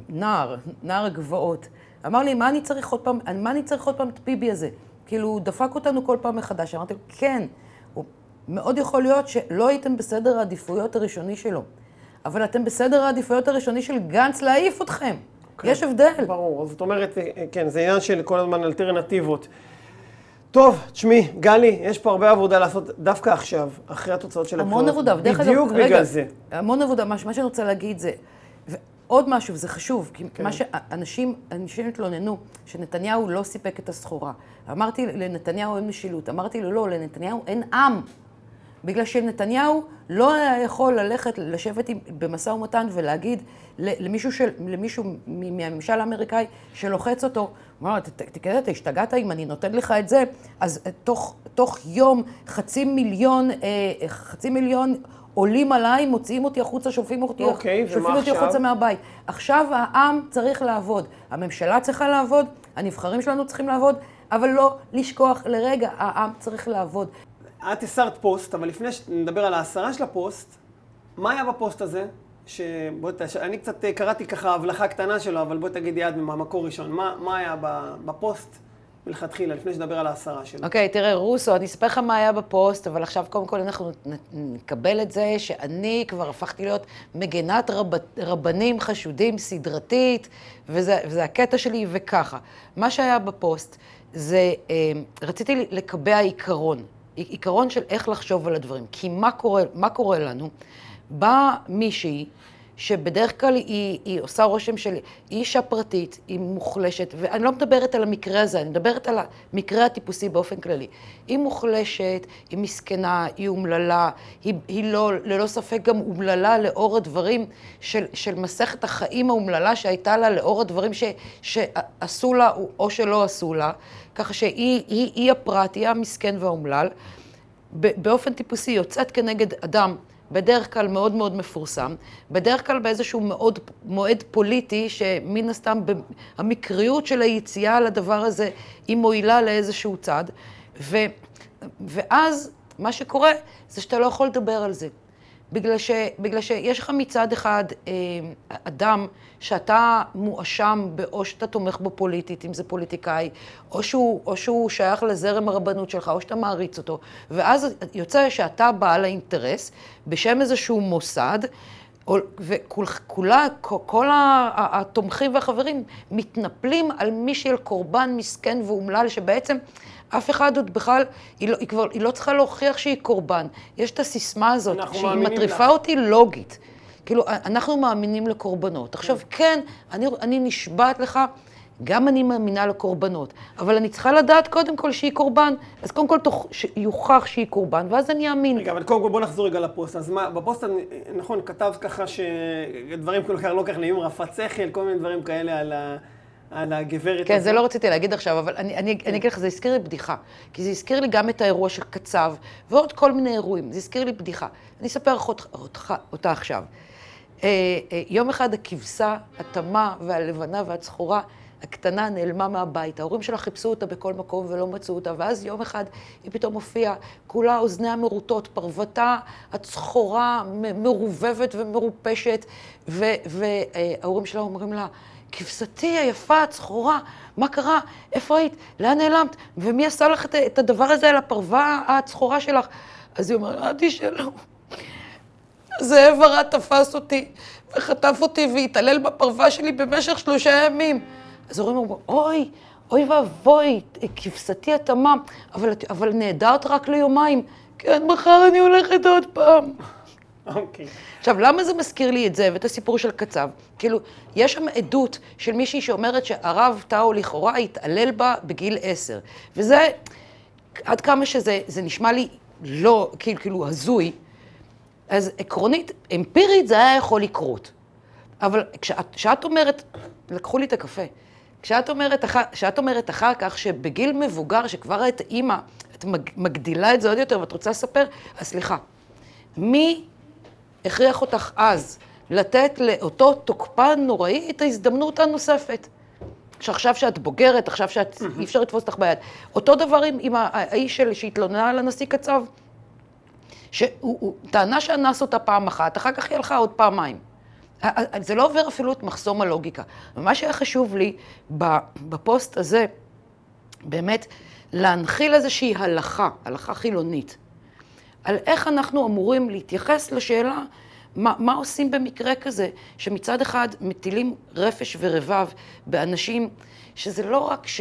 נער, נער הגבעות. אמר לי, מה אני צריך עוד פעם, מה אני צריך עוד פעם את ביבי הזה? כאילו, הוא דפק אותנו כל פעם מחדש. אמרתי לו, כן, הוא, מאוד יכול להיות שלא הייתם בסדר העדיפויות הראשוני שלו, אבל אתם בסדר העדיפויות הראשוני של גנץ להעיף אתכם. יש הבדל. ברור, אז זאת אומרת, אה, כן, זה עניין של כל הזמן אלטרנטיבות. טוב, תשמעי, גלי, יש פה הרבה עבודה לעשות דווקא עכשיו, אחרי התוצאות של הבחירות. המון עבודה, ודרך אגב, בדיוק רגע, בגלל זה. המון עבודה, מה שאני רוצה להגיד זה, ועוד משהו, וזה חשוב, כי כן. מה שאנשים, אנשים התלוננו, שנתניהו לא סיפק את הסחורה. אמרתי לנתניהו אין משילות, אמרתי לו לא, לנתניהו אין עם. בגלל שנתניהו לא היה יכול ללכת, לשבת עם, במשא ומתן ולהגיד למישהו, של, למישהו מהממשל האמריקאי שלוחץ אותו, הוא אמר, "ת- ת- תגיד, אתה השתגעת אם אני נותן לך את זה? אז אה, תוך, תוך יום חצי מיליון, אה, חצי מיליון עולים עליי, מוציאים אותי החוצה, שולפים אותי, אוקיי, ומה שולפים אותי? החוצה מהבית. עכשיו העם צריך לעבוד, הממשלה צריכה לעבוד, הנבחרים שלנו צריכים לעבוד, אבל לא לשכוח לרגע, העם צריך לעבוד. את הסרת פוסט, אבל לפני שנדבר על ההסרה של הפוסט, מה היה בפוסט הזה? שבואי, תש... אני קצת אה, קראתי ככה הבלחה קטנה שלו, אבל בואי תגידי לי מהמקור ראשון. מה, מה היה בפוסט מלכתחילה, לפני שנדבר על ההסרה שלו? אוקיי, תראה, רוסו, אני אספר לך מה היה בפוסט, אבל עכשיו קודם כל אנחנו נקבל את זה שאני כבר הפכתי להיות מגנת רב, רבנים חשודים סדרתית, וזה, וזה הקטע שלי, וככה. מה שהיה בפוסט זה, אה, רציתי לקבע עיקרון, עיקרון של איך לחשוב על הדברים. כי מה קורה, מה קורה לנו? באה מישהי, שבדרך כלל היא, היא עושה רושם של אישה פרטית, היא מוחלשת, ואני לא מדברת על המקרה הזה, אני מדברת על המקרה הטיפוסי באופן כללי. היא מוחלשת, היא מסכנה, היא אומללה, היא, היא לא, ללא ספק גם אומללה לאור הדברים של, של מסכת החיים האומללה שהייתה לה, לאור הדברים ש, שעשו לה או שלא עשו לה, ככה שהיא היא, היא הפרט, היא המסכן והאומלל. באופן טיפוסי יוצאת כנגד אדם בדרך כלל מאוד מאוד מפורסם, בדרך כלל באיזשהו מאוד, מועד פוליטי, שמן הסתם המקריות של היציאה לדבר הזה היא מועילה לאיזשהו צד, ו, ואז מה שקורה זה שאתה לא יכול לדבר על זה. בגלל, ש, בגלל שיש לך מצד אחד אה, אדם שאתה מואשם או שאתה תומך בו פוליטית, אם זה פוליטיקאי, או שהוא, או שהוא שייך לזרם הרבנות שלך, או שאתה מעריץ אותו, ואז יוצא שאתה בעל האינטרס בשם איזשהו מוסד, וכולה, כל התומכים והחברים מתנפלים על מישהי, על קורבן מסכן ואומלל, שבעצם אף אחד עוד בכלל, היא לא, היא כבר, היא לא צריכה להוכיח שהיא קורבן. יש את הסיסמה הזאת, שהיא מטריפה לה. אותי לוגית. כאילו, אנחנו מאמינים לקורבנות. עכשיו, כן, אני, אני נשבעת לך, גם אני מאמינה לקורבנות, אבל אני צריכה לדעת קודם כל שהיא קורבן. אז קודם כל תוך, יוכח שהיא קורבן, ואז אני אאמין. רגע, אבל קודם כל בוא נחזור רגע לפוסט. אז מה, בפוסט, נכון, כתבת ככה שדברים כל כך לא כך נעים, רפת שכל, כל מיני דברים כאלה על ה... על הגברת כן, זה לא רציתי להגיד עכשיו, אבל אני, אני, אני אגיד לך, זה הזכיר לי בדיחה. כי זה הזכיר לי גם את האירוע של קצב, ועוד כל מיני אירועים. זה הזכיר לי בדיחה. אני אספר אותך, אותך, אותה עכשיו. אה, אה, יום אחד הכבשה, התמה והלבנה והצחורה, הקטנה נעלמה מהבית. ההורים שלה חיפשו אותה בכל מקום ולא מצאו אותה, ואז יום אחד היא פתאום הופיעה, כולה אוזניה מרוטות, פרוותה הצחורה מרובבת ומרופשת, וההורים שלה אומרים לה, כבשתי היפה, הצחורה, מה קרה? איפה היית? לאן נעלמת? ומי עשה לך את הדבר הזה על הפרווה הצחורה שלך? אז היא אומרת, אל תשאלו. זאב הרד תפס אותי וחטף אותי והתעלל בפרווה שלי במשך שלושה ימים. אז ההורים אומרים, אוי, אוי ואבוי, כבשתי התמם, אבל, אבל נהדרת רק ליומיים. כן, מחר אני הולכת עוד פעם. אוקיי. Okay. עכשיו, למה זה מזכיר לי את זה ואת הסיפור של קצב? כאילו, יש שם עדות של מישהי שאומרת שהרב טאו לכאורה התעלל בה בגיל עשר. וזה, עד כמה שזה נשמע לי לא, כאילו, כאילו הזוי, אז עקרונית, אמפירית זה היה יכול לקרות. אבל כשאת אומרת, לקחו לי את הקפה, כשאת אומרת, כשאת אומרת אחר כך שבגיל מבוגר, שכבר את אימא, את מגדילה את זה עוד יותר ואת רוצה לספר, אז סליחה, מי הכריח אותך אז לתת לאותו תוקפן נוראי את ההזדמנות הנוספת? שעכשיו שאת בוגרת, עכשיו שאת, אי אפשר לתפוס אותך ביד. אותו דבר עם, עם האיש שהתלוננה על הנשיא קצב, שהוא טענה שאנס אותה פעם אחת, אחר כך היא הלכה עוד פעמיים. זה לא עובר אפילו את מחסום הלוגיקה. ומה שהיה חשוב לי בפוסט הזה, באמת, להנחיל איזושהי הלכה, הלכה חילונית, על איך אנחנו אמורים להתייחס לשאלה מה, מה עושים במקרה כזה, שמצד אחד מטילים רפש ורבב באנשים, שזה לא רק ש...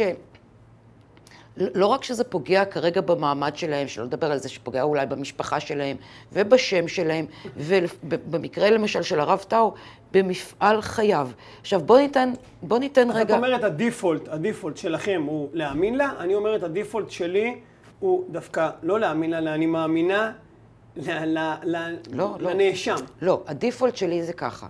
לא רק שזה פוגע כרגע במעמד שלהם, שלא לדבר על זה שפוגע אולי במשפחה שלהם ובשם שלהם, ובמקרה למשל של הרב טאו, במפעל חייו. עכשיו בוא ניתן, בוא ניתן רגע... את אומרת הדיפולט, הדיפולט שלכם הוא להאמין לה, אני אומרת הדיפולט שלי הוא דווקא לא להאמין לה, אני מאמינה ל, ל, ל, לא, לא. לנאשם. לא, לא, הדיפולט שלי זה ככה.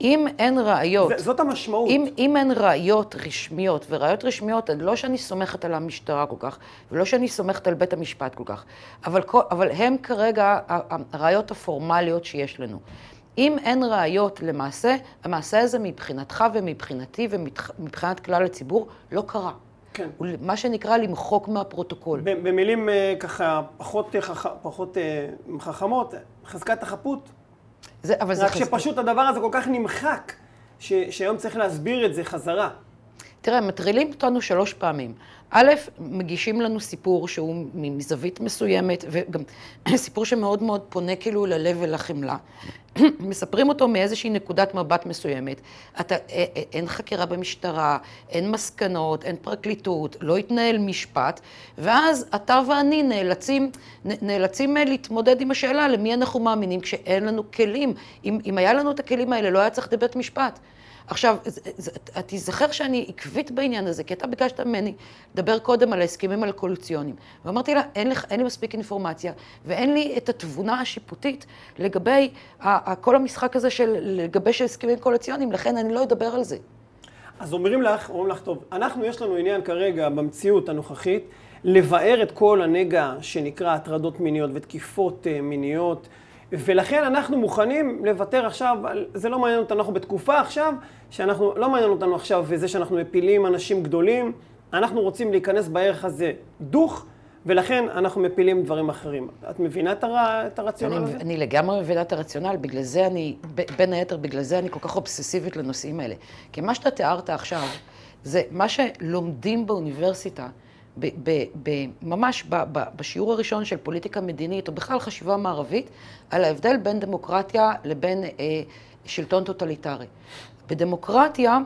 אם אין ראיות... זאת המשמעות. אם, אם אין ראיות רשמיות, וראיות רשמיות, לא שאני סומכת על המשטרה כל כך, ולא שאני סומכת על בית המשפט כל כך, אבל, אבל הם כרגע הראיות הפורמליות שיש לנו. אם אין ראיות למעשה, המעשה הזה מבחינתך ומבחינתי ומבחינת כלל הציבור לא קרה. כן. מה שנקרא למחוק מהפרוטוקול. במילים אה, ככה פחות, אה, חכ... פחות אה, חכמות, חזקת החפות זה, אבל זה רק חזק... שפשוט הדבר הזה כל כך נמחק, ש... שהיום צריך להסביר את זה חזרה. תראה, מטרילים אותנו שלוש פעמים. א', מגישים לנו סיפור שהוא מזווית מסוימת, וגם סיפור שמאוד מאוד פונה כאילו ללב ולחמלה. מספרים אותו מאיזושהי נקודת מבט מסוימת. אתה, אין חקירה במשטרה, אין מסקנות, אין פרקליטות, לא התנהל משפט, ואז אתה ואני נאלצים, נאלצים להתמודד עם השאלה למי אנחנו מאמינים כשאין לנו כלים. אם, אם היה לנו את הכלים האלה, לא היה צריך לבית משפט. עכשיו, תיזכר שאני עקבית בעניין הזה, כי אתה ביקשת ממני לדבר קודם על ההסכמים הקואליציוניים. ואמרתי לה, אין לי, אין לי מספיק אינפורמציה, ואין לי את התבונה השיפוטית לגבי כל המשחק הזה של לגבש הסכמים קואליציוניים, לכן אני לא אדבר על זה. אז אומרים לך, אומרים לך, טוב, אנחנו, יש לנו עניין כרגע במציאות הנוכחית, לבאר את כל הנגע שנקרא הטרדות מיניות ותקיפות אה, מיניות. ולכן אנחנו מוכנים לוותר עכשיו, זה לא מעניין אותנו, אנחנו בתקופה עכשיו, שאנחנו, לא מעניין אותנו עכשיו זה שאנחנו מפילים אנשים גדולים, אנחנו רוצים להיכנס בערך הזה דוך, ולכן אנחנו מפילים דברים אחרים. את מבינה את, הר... את הרציונל אני, הזה? אני לגמרי מבינה את הרציונל, בגלל זה אני, בין היתר בגלל זה אני כל כך אובססיבית לנושאים האלה. כי מה שאתה תיארת עכשיו, זה מה שלומדים באוניברסיטה ממש בשיעור הראשון של פוליטיקה מדינית, או בכלל חשיבה מערבית, על ההבדל בין דמוקרטיה לבין אה, שלטון טוטליטרי. בדמוקרטיה,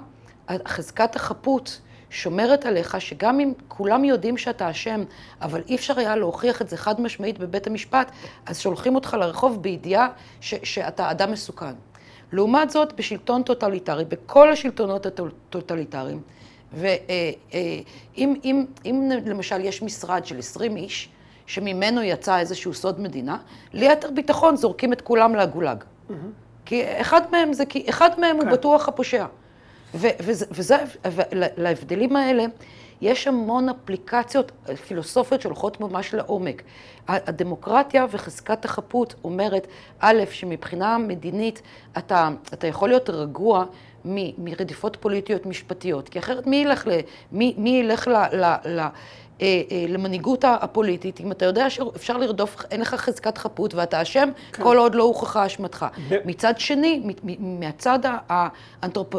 חזקת החפות שומרת עליך שגם אם כולם יודעים שאתה אשם, אבל אי אפשר היה להוכיח את זה חד משמעית בבית המשפט, אז שולחים אותך לרחוב בידיעה ש- שאתה אדם מסוכן. לעומת זאת, בשלטון טוטליטרי, בכל השלטונות הטוטליטריים, ואם אם, אם, אם למשל יש משרד של 20 איש, שממנו יצא איזשהו סוד מדינה, ליתר ביטחון זורקים את כולם לגולג. Mm-hmm. כי אחד מהם זה, כי אחד מהם כן. הוא בטוח הפושע. ו, וזה, וזה, ולהבדלים האלה, יש המון אפליקציות פילוסופיות שהולכות ממש לעומק. הדמוקרטיה וחזקת החפות אומרת, א', שמבחינה מדינית אתה, אתה יכול להיות רגוע מ, מרדיפות פוליטיות משפטיות, כי אחרת מי ילך, ל, מי, מי ילך ל, ל, ל, אה, אה, למנהיגות הפוליטית, אם אתה יודע שאפשר לרדוף, אין לך חזקת חפות ואתה אשם, כן. כל עוד לא הוכחה אשמתך. ב... מצד שני, מהצד, האנתרופ...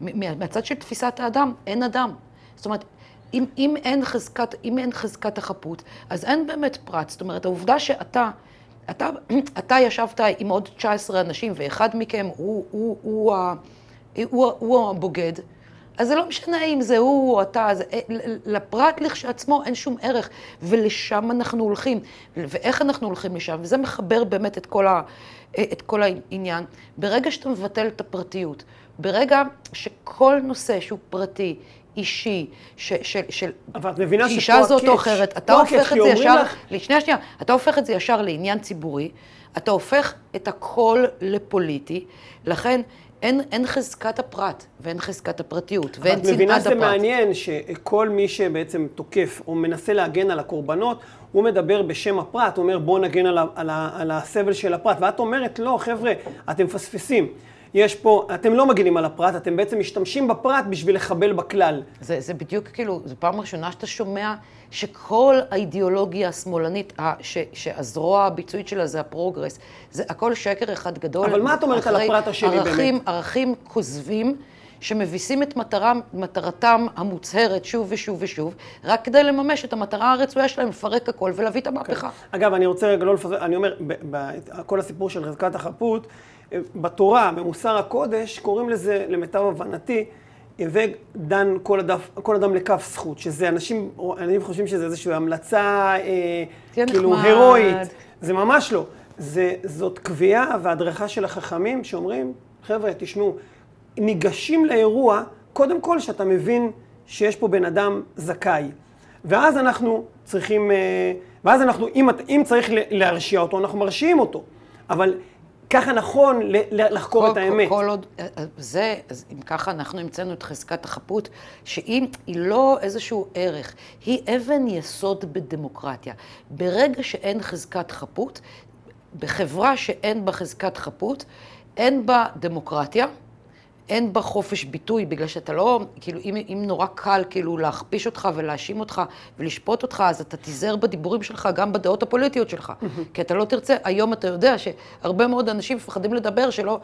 מהצד של תפיסת האדם, אין אדם. זאת אומרת, אם, אם, אין חזקת, אם אין חזקת החפות, אז אין באמת פרט. זאת אומרת, העובדה שאתה... אתה, אתה ישבת עם עוד 19 אנשים, ואחד מכם הוא, הוא, הוא, הוא, הוא, הוא הבוגד, אז זה לא משנה אם זה הוא או אתה, זה, אה, לפרט לכשעצמו אין שום ערך, ולשם אנחנו הולכים, ואיך אנחנו הולכים לשם, וזה מחבר באמת את כל, ה, אה, את כל העניין. ברגע שאתה מבטל את הפרטיות, ברגע שכל נושא שהוא פרטי, אישי, של, של אישה זאת או אחרת, אתה הופך את זה ישר, לך... שנייה, שנייה, אתה הופך את זה ישר לעניין ציבורי, אתה הופך את הכל לפוליטי, לכן אין, אין חזקת הפרט ואין חזקת הפרטיות ואין צנעת הפרט. את מבינה שזה מעניין שכל מי שבעצם תוקף או מנסה להגן על הקורבנות, הוא מדבר בשם הפרט, הוא אומר בואו נגן על, על, על הסבל של הפרט, ואת אומרת לא, חבר'ה, אתם מפספסים. יש פה, אתם לא מגינים על הפרט, אתם בעצם משתמשים בפרט בשביל לחבל בכלל. זה, זה בדיוק כאילו, זו פעם ראשונה שאתה שומע שכל האידיאולוגיה השמאלנית, ש, שהזרוע הביצועית שלה זה הפרוגרס, זה הכל שקר אחד גדול. אבל מה את אומרת על הפרט השני ערכים, באמת? ערכים כוזבים. שמביסים את מטרם, מטרתם המוצהרת שוב ושוב ושוב, רק כדי לממש את המטרה הרצויה שלהם, לפרק הכל ולהביא את המהפכה. כן. אגב, אני רוצה רגע לא לפזר, אני אומר, כל הסיפור של חזקת החפות, בתורה, במוסר הקודש, קוראים לזה, למיטב הבנתי, ודן כל, הדף, כל אדם לכף זכות, שזה אנשים, אני חושבים שזה איזושהי המלצה אה, כאילו נחמד. הירואית. זה ממש לא. זה, זאת קביעה והדרכה של החכמים שאומרים, חבר'ה, תשמעו, ניגשים לאירוע, קודם כל שאתה מבין שיש פה בן אדם זכאי. ואז אנחנו צריכים, אה, ואז אנחנו, אם, אם צריך להרשיע אותו, אנחנו מרשיעים אותו. אבל ככה נכון לחקור כל, את האמת. כל עוד, אה, אה, זה, אז אם ככה אנחנו המצאנו את חזקת החפות, שאם היא לא איזשהו ערך, היא אבן יסוד בדמוקרטיה. ברגע שאין חזקת חפות, בחברה שאין בה חזקת חפות, אין בה דמוקרטיה. אין בה חופש ביטוי, בגלל שאתה לא, כאילו, אם, אם נורא קל כאילו להכפיש אותך ולהאשים אותך ולשפוט אותך, אז אתה תיזהר בדיבורים שלך, גם בדעות הפוליטיות שלך. כי אתה לא תרצה, היום אתה יודע שהרבה מאוד אנשים מפחדים לדבר, שלא,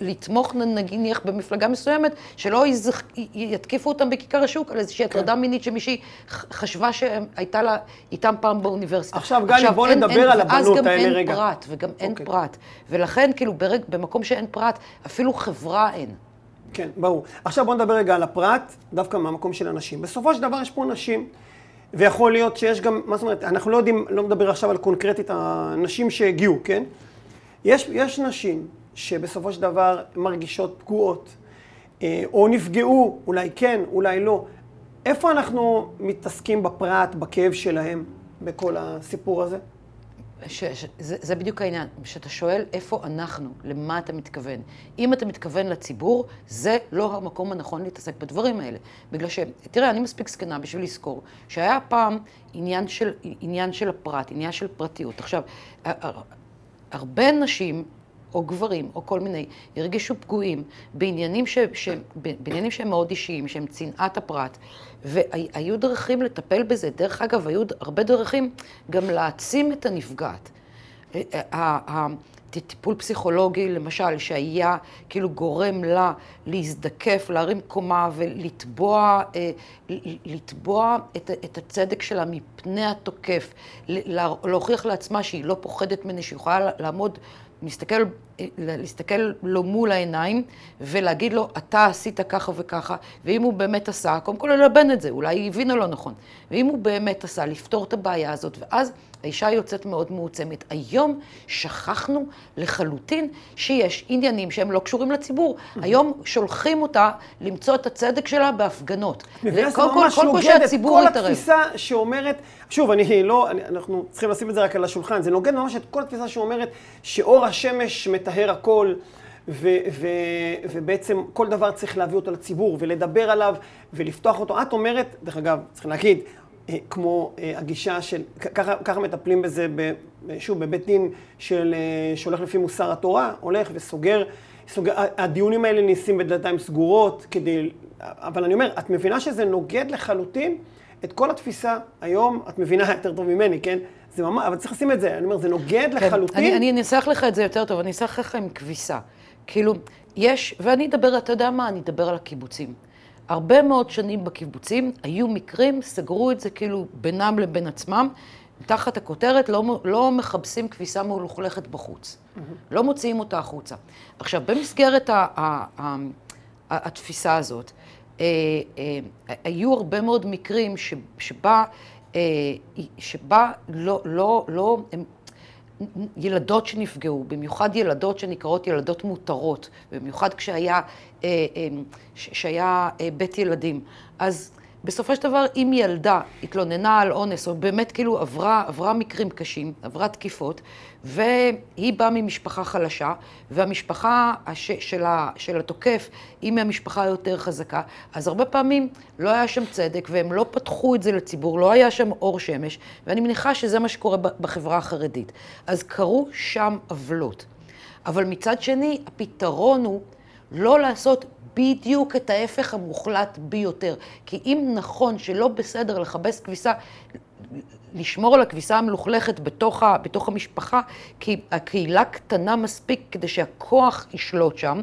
לתמוך נניח במפלגה מסוימת, שלא יזכ... יתקיפו אותם בכיכר השוק על איזושהי כן. הטרדה מינית שמישהי חשבה שהייתה לה איתם פעם באוניברסיטה. עכשיו, גלי, בוא נדבר אין, על הבנות האלה רגע. ואז גם אין פרט, וגם אין אוקיי. פרט. ולכן, כאילו, ברג, במקום שאין פרט, אפילו חברה אין. כן, ברור. עכשיו בוא נדבר רגע על הפרט, דווקא מהמקום של הנשים. בסופו של דבר יש פה נשים, ויכול להיות שיש גם, מה זאת אומרת, אנחנו לא יודעים, לא מדבר עכשיו על קונקרטית הנשים שהגיעו, כן? יש, יש נשים שבסופו של דבר מרגישות פגועות, אה, או נפגעו, אולי כן, אולי לא. איפה אנחנו מתעסקים בפרט, בכאב שלהם, בכל הסיפור הזה? ש, ש, זה, זה בדיוק העניין, כשאתה שואל איפה אנחנו, למה אתה מתכוון. אם אתה מתכוון לציבור, זה לא המקום הנכון להתעסק בדברים האלה. בגלל ש... תראה, אני מספיק זקנה בשביל לזכור שהיה פעם עניין של, עניין של הפרט, עניין של פרטיות. עכשיו, הרבה נשים או גברים, או כל מיני, הרגישו פגועים בעניינים, ש, ש, בעניינים שהם מאוד אישיים, שהם צנעת הפרט, והיו דרכים לטפל בזה. דרך אגב, היו הרבה דרכים גם להעצים את הנפגעת. טיפול פסיכולוגי, למשל, שהיה כאילו גורם לה להזדקף, להרים קומה ולתבוע אה, לתבוע את, את הצדק שלה מפני התוקף, להוכיח לעצמה שהיא לא פוחדת ממני, שהיא יכולה לעמוד להסתכל, להסתכל לו מול העיניים ולהגיד לו, אתה עשית ככה וככה, ואם הוא באמת עשה, קודם כל ללבן את זה, אולי היא הבינה לא נכון, ואם הוא באמת עשה, לפתור את הבעיה הזאת, ואז האישה יוצאת מאוד מעוצמת. היום שכחנו לחלוטין שיש עניינים שהם לא קשורים לציבור. היום שולחים אותה למצוא את הצדק שלה בהפגנות. שזה ממש נוגד את כל התפיסה שאומרת, שוב, אני לא, אני, אנחנו צריכים לשים את זה רק על השולחן, זה נוגד ממש את כל התפיסה שאומרת שאור השמש מטהר הכל. ו- ו- ובעצם כל דבר צריך להביא אותו לציבור ולדבר עליו ולפתוח אותו. את אומרת, דרך אגב, צריכים להגיד, אה, כמו אה, הגישה של, ככה, ככה מטפלים בזה, ב, שוב, בבית דין של, אה, שהולך לפי מוסר התורה, הולך וסוגר, סוגר, הדיונים האלה נעשים בדלתיים סגורות, כדי, אבל אני אומר, את מבינה שזה נוגד לחלוטין את כל התפיסה היום, את מבינה יותר טוב ממני, כן? זה ממש, אבל צריך לשים את זה, אני אומר, זה נוגד כן, לחלוטין. אני, אני אנסח לך את זה יותר טוב, אני אנסח לך עם כביסה. כאילו, יש, ואני אדבר, אתה יודע מה, אני אדבר על הקיבוצים. הרבה מאוד שנים בקיבוצים היו מקרים, סגרו את זה כאילו בינם לבין עצמם, תחת הכותרת לא, לא מכבסים כביסה מלוכלכת בחוץ. Mm-hmm. לא מוציאים אותה החוצה. עכשיו, במסגרת ה, ה, ה, ה, התפיסה הזאת, היו הרבה מאוד מקרים ש, שבה, אה, שבה לא, לא, לא, הם, ילדות שנפגעו, במיוחד ילדות שנקראות ילדות מותרות, במיוחד כשהיה, אה, אה, שהיה אה, בית ילדים. אז בסופו של דבר, אם ילדה התלוננה על אונס, או באמת כאילו עברה, עברה מקרים קשים, עברה תקיפות, והיא באה ממשפחה חלשה, והמשפחה הש, של, ה, של התוקף היא מהמשפחה היותר חזקה, אז הרבה פעמים לא היה שם צדק, והם לא פתחו את זה לציבור, לא היה שם אור שמש, ואני מניחה שזה מה שקורה בחברה החרדית. אז קרו שם עוולות. אבל מצד שני, הפתרון הוא לא לעשות בדיוק את ההפך המוחלט ביותר. כי אם נכון שלא בסדר לכבס כביסה, לשמור על הכביסה המלוכלכת בתוך, ה, בתוך המשפחה, כי הקהילה קטנה מספיק כדי שהכוח ישלוט שם,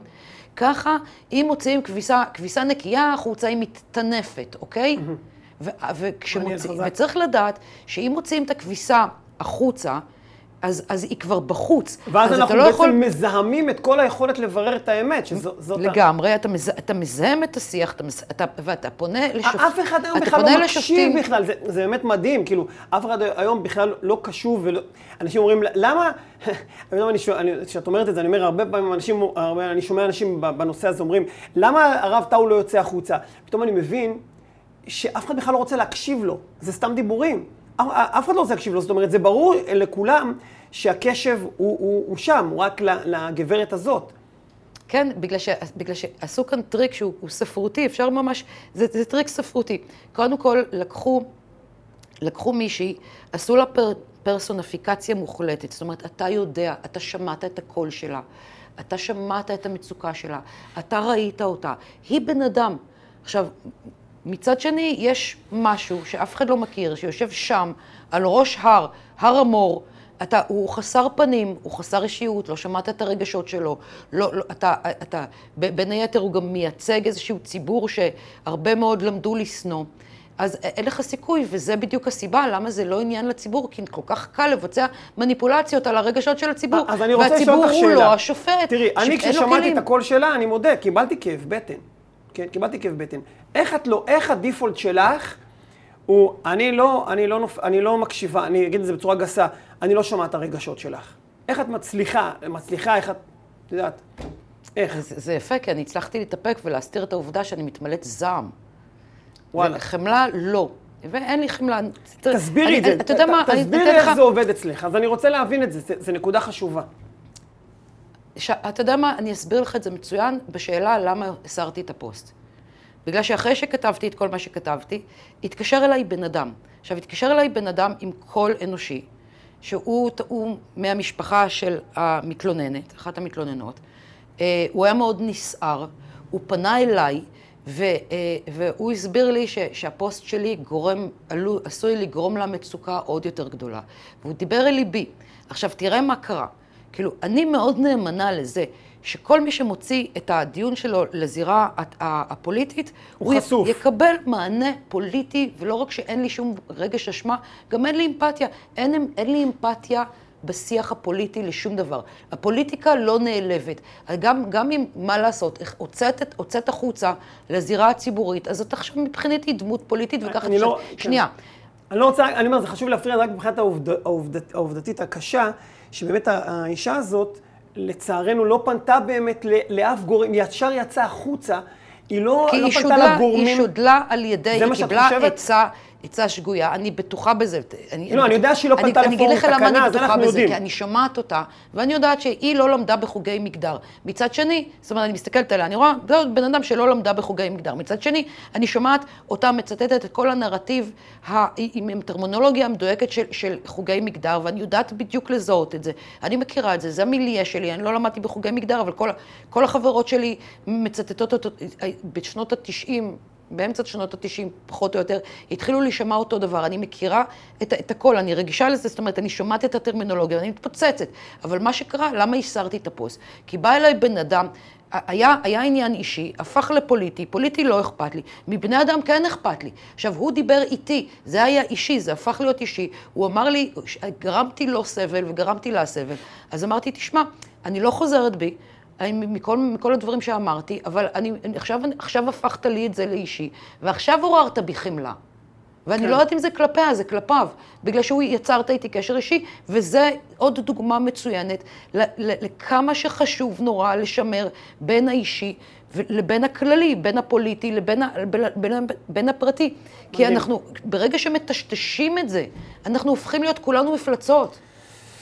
ככה אם מוציאים כביסה, כביסה נקייה החוצה היא מתטנפת, אוקיי? ו- וכשמוציא, וצריך לדעת שאם מוציאים את הכביסה החוצה, אז, אז היא כבר בחוץ. ואז אנחנו לא בעצם יכול... מזהמים את כל היכולת לברר את האמת, שזאת... לגמרי. אתה, מז... אתה מזהם את השיח, אתה מז... אתה... ואתה פונה לשופטים. אף אחד היום בכלל לא מקשיב בכלל, זה, זה באמת מדהים, כאילו, אף אחד היום בכלל לא קשוב, ולא... אנשים אומרים, למה... כשאת אומרת את זה, אני אומר, הרבה פעמים אנשים, הרבה, אני שומע אנשים בנושא הזה אומרים, למה הרב טאו לא יוצא החוצה? פתאום אני מבין שאף אחד בכלל לא רוצה להקשיב לו, זה סתם דיבורים. אף אחד לא רוצה להקשיב לו, זאת אומרת, זה ברור לכולם שהקשב הוא, הוא, הוא שם, הוא רק לגברת הזאת. כן, בגלל, ש, בגלל שעשו כאן טריק שהוא ספרותי, אפשר ממש, זה, זה טריק ספרותי. קודם כל, לקחו, לקחו מישהי, עשו לה פר, פרסונפיקציה מוחלטת, זאת אומרת, אתה יודע, אתה שמעת את הקול שלה, אתה שמעת את המצוקה שלה, אתה ראית אותה, היא בן אדם. עכשיו, מצד שני, יש משהו שאף אחד לא מכיר, שיושב שם, על ראש הר, הר המור, אתה, הוא חסר פנים, הוא חסר אישיות, לא שמעת את הרגשות שלו, לא, לא, אתה, אתה, בין היתר הוא גם מייצג איזשהו ציבור שהרבה מאוד למדו לשנוא. אז אין לך סיכוי, וזה בדיוק הסיבה למה זה לא עניין לציבור, כי כל כך קל לבצע מניפולציות על הרגשות של הציבור. אז אני רוצה לשאול אותך שאלה. והציבור הוא לא השופט. תראי, אני כששמעתי את הקול שלה, אני מודה, קיבלתי כאב בטן. כן, קיבלתי כאב בטן. איך את לא, איך הדיפולט שלך הוא, אני לא, אני לא, נופ, אני לא מקשיבה, אני אגיד את זה בצורה גסה, אני לא שומעת את הרגשות שלך. איך את מצליחה, מצליחה, איך את, את יודעת, איך? זה, זה יפה, כי אני הצלחתי להתאפק ולהסתיר את העובדה שאני מתמלאת זעם. וואלה. חמלה, לא. ואין לי חמלה. תסבירי את זה, אתה יודע מה, תסבירי איך זה עובד אצלך, אז אני רוצה להבין את זה, זו נקודה חשובה. ש... אתה יודע מה, אני אסביר לך את זה מצוין בשאלה למה הסרתי את הפוסט. בגלל שאחרי שכתבתי את כל מה שכתבתי, התקשר אליי בן אדם. עכשיו, התקשר אליי בן אדם עם קול אנושי, שהוא הוא מהמשפחה של המתלוננת, אחת המתלוננות. אה, הוא היה מאוד נסער, הוא פנה אליי, ו, אה, והוא הסביר לי ש, שהפוסט שלי גורם, עלו, עשוי לגרום לה מצוקה עוד יותר גדולה. והוא דיבר אל ליבי. עכשיו, תראה מה קרה. כאילו, אני מאוד נאמנה לזה שכל מי שמוציא את הדיון שלו לזירה הפוליטית, הוא, הוא חשוף. יקבל מענה פוליטי, ולא רק שאין לי שום רגש אשמה, גם אין לי אמפתיה. אין, אין לי אמפתיה בשיח הפוליטי לשום דבר. הפוליטיקה לא נעלבת. גם, גם אם, מה לעשות, הוצאת, הוצאת החוצה לזירה הציבורית, אז אתה עכשיו מבחינתי דמות פוליטית, וככה... אני לא... שנייה. כן. אני לא רוצה, אני אומר, זה חשוב להפריע רק מבחינת העובד, העובד, העובדתית הקשה, שבאמת האישה הזאת, לצערנו, לא פנתה באמת לאף גורם, היא ישר יצאה החוצה, היא לא, לא פנתה לגורמים. כי היא שודלה על ידי, היא קיבלה עצה. עצה שגויה, אני בטוחה בזה. אני, לא, אני יודע שהיא לא פנתה לפורום תקנה, אז אנחנו יודעים. כי אני שומעת אותה, ואני יודעת שהיא לא למדה בחוגי מגדר. מצד שני, זאת אומרת, אני מסתכלת עליה, אני רואה, זה בן אדם שלא למדה בחוגי מגדר. מצד שני, אני שומעת אותה מצטטת את כל הנרטיב עם טרמינולוגיה המדויקת של, של חוגי מגדר, ואני יודעת בדיוק לזהות את זה. אני מכירה את זה, זה המיליה שלי, אני לא למדתי בחוגי מגדר, אבל כל, כל החברות שלי מצטטות אותו בשנות ה-90. באמצע שנות ה-90, פחות או יותר, התחילו להישמע אותו דבר. אני מכירה את, את הכל, אני רגישה לזה, זאת אומרת, אני שומעת את הטרמינולוגיה, ואני מתפוצצת. אבל מה שקרה, למה הסרתי את הפוסט? כי בא אליי בן אדם, היה, היה עניין אישי, הפך לפוליטי, פוליטי לא אכפת לי, מבני אדם כן אכפת לי. עכשיו, הוא דיבר איתי, זה היה אישי, זה הפך להיות אישי. הוא אמר לי, גרמתי לו סבל וגרמתי לה סבל. אז אמרתי, תשמע, אני לא חוזרת בי, מכל, מכל הדברים שאמרתי, אבל אני, עכשיו, עכשיו הפכת לי את זה לאישי, ועכשיו עוררת בי חמלה. ואני כן. לא יודעת אם זה כלפיה, זה כלפיו, בגלל שהוא יצרת איתי קשר אישי, וזה עוד דוגמה מצוינת לכמה שחשוב נורא לשמר בין האישי לבין הכללי, בין הפוליטי לבין בין, בין, בין הפרטי. מדהים. כי אנחנו, ברגע שמטשטשים את זה, אנחנו הופכים להיות כולנו מפלצות.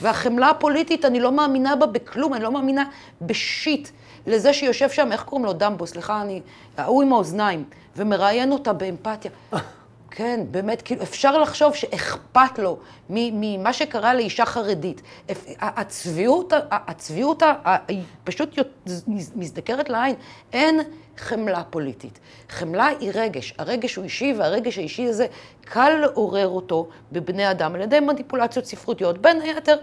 והחמלה הפוליטית, אני לא מאמינה בה בכלום, אני לא מאמינה בשיט. לזה שיושב שם, איך קוראים לו? דמבו, סליחה, אני... ההוא עם האוזניים, ומראיין אותה באמפתיה. כן, באמת, כאילו, אפשר לחשוב שאכפת לו ממה שקרה לאישה חרדית. הצביעות, הצביעות פשוט מזדקרת לעין. אין חמלה פוליטית. חמלה היא רגש. הרגש הוא אישי, והרגש האישי הזה, קל לעורר אותו בבני אדם על ידי מניפולציות ספרותיות. בין היתר,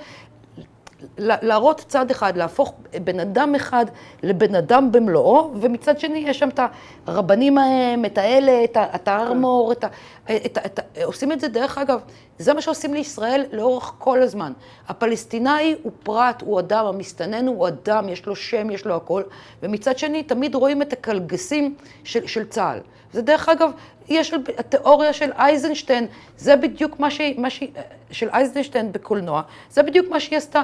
להראות צד אחד, להפוך בן אדם אחד לבן אדם במלואו, ומצד שני יש שם את הרבנים ההם, את האלה, את הארמור, את ה... את, את, את, עושים את זה, דרך אגב, זה מה שעושים לישראל לאורך כל הזמן. הפלסטיני הוא פרט, הוא אדם, המסתנן הוא אדם, יש לו שם, יש לו הכל, ומצד שני תמיד רואים את הקלגסים של, של צה"ל. זה דרך אגב, יש התיאוריה של אייזנשטיין, זה בדיוק מה שהיא, מה שהיא, של אייזנשטיין בקולנוע, זה בדיוק מה שהיא עשתה.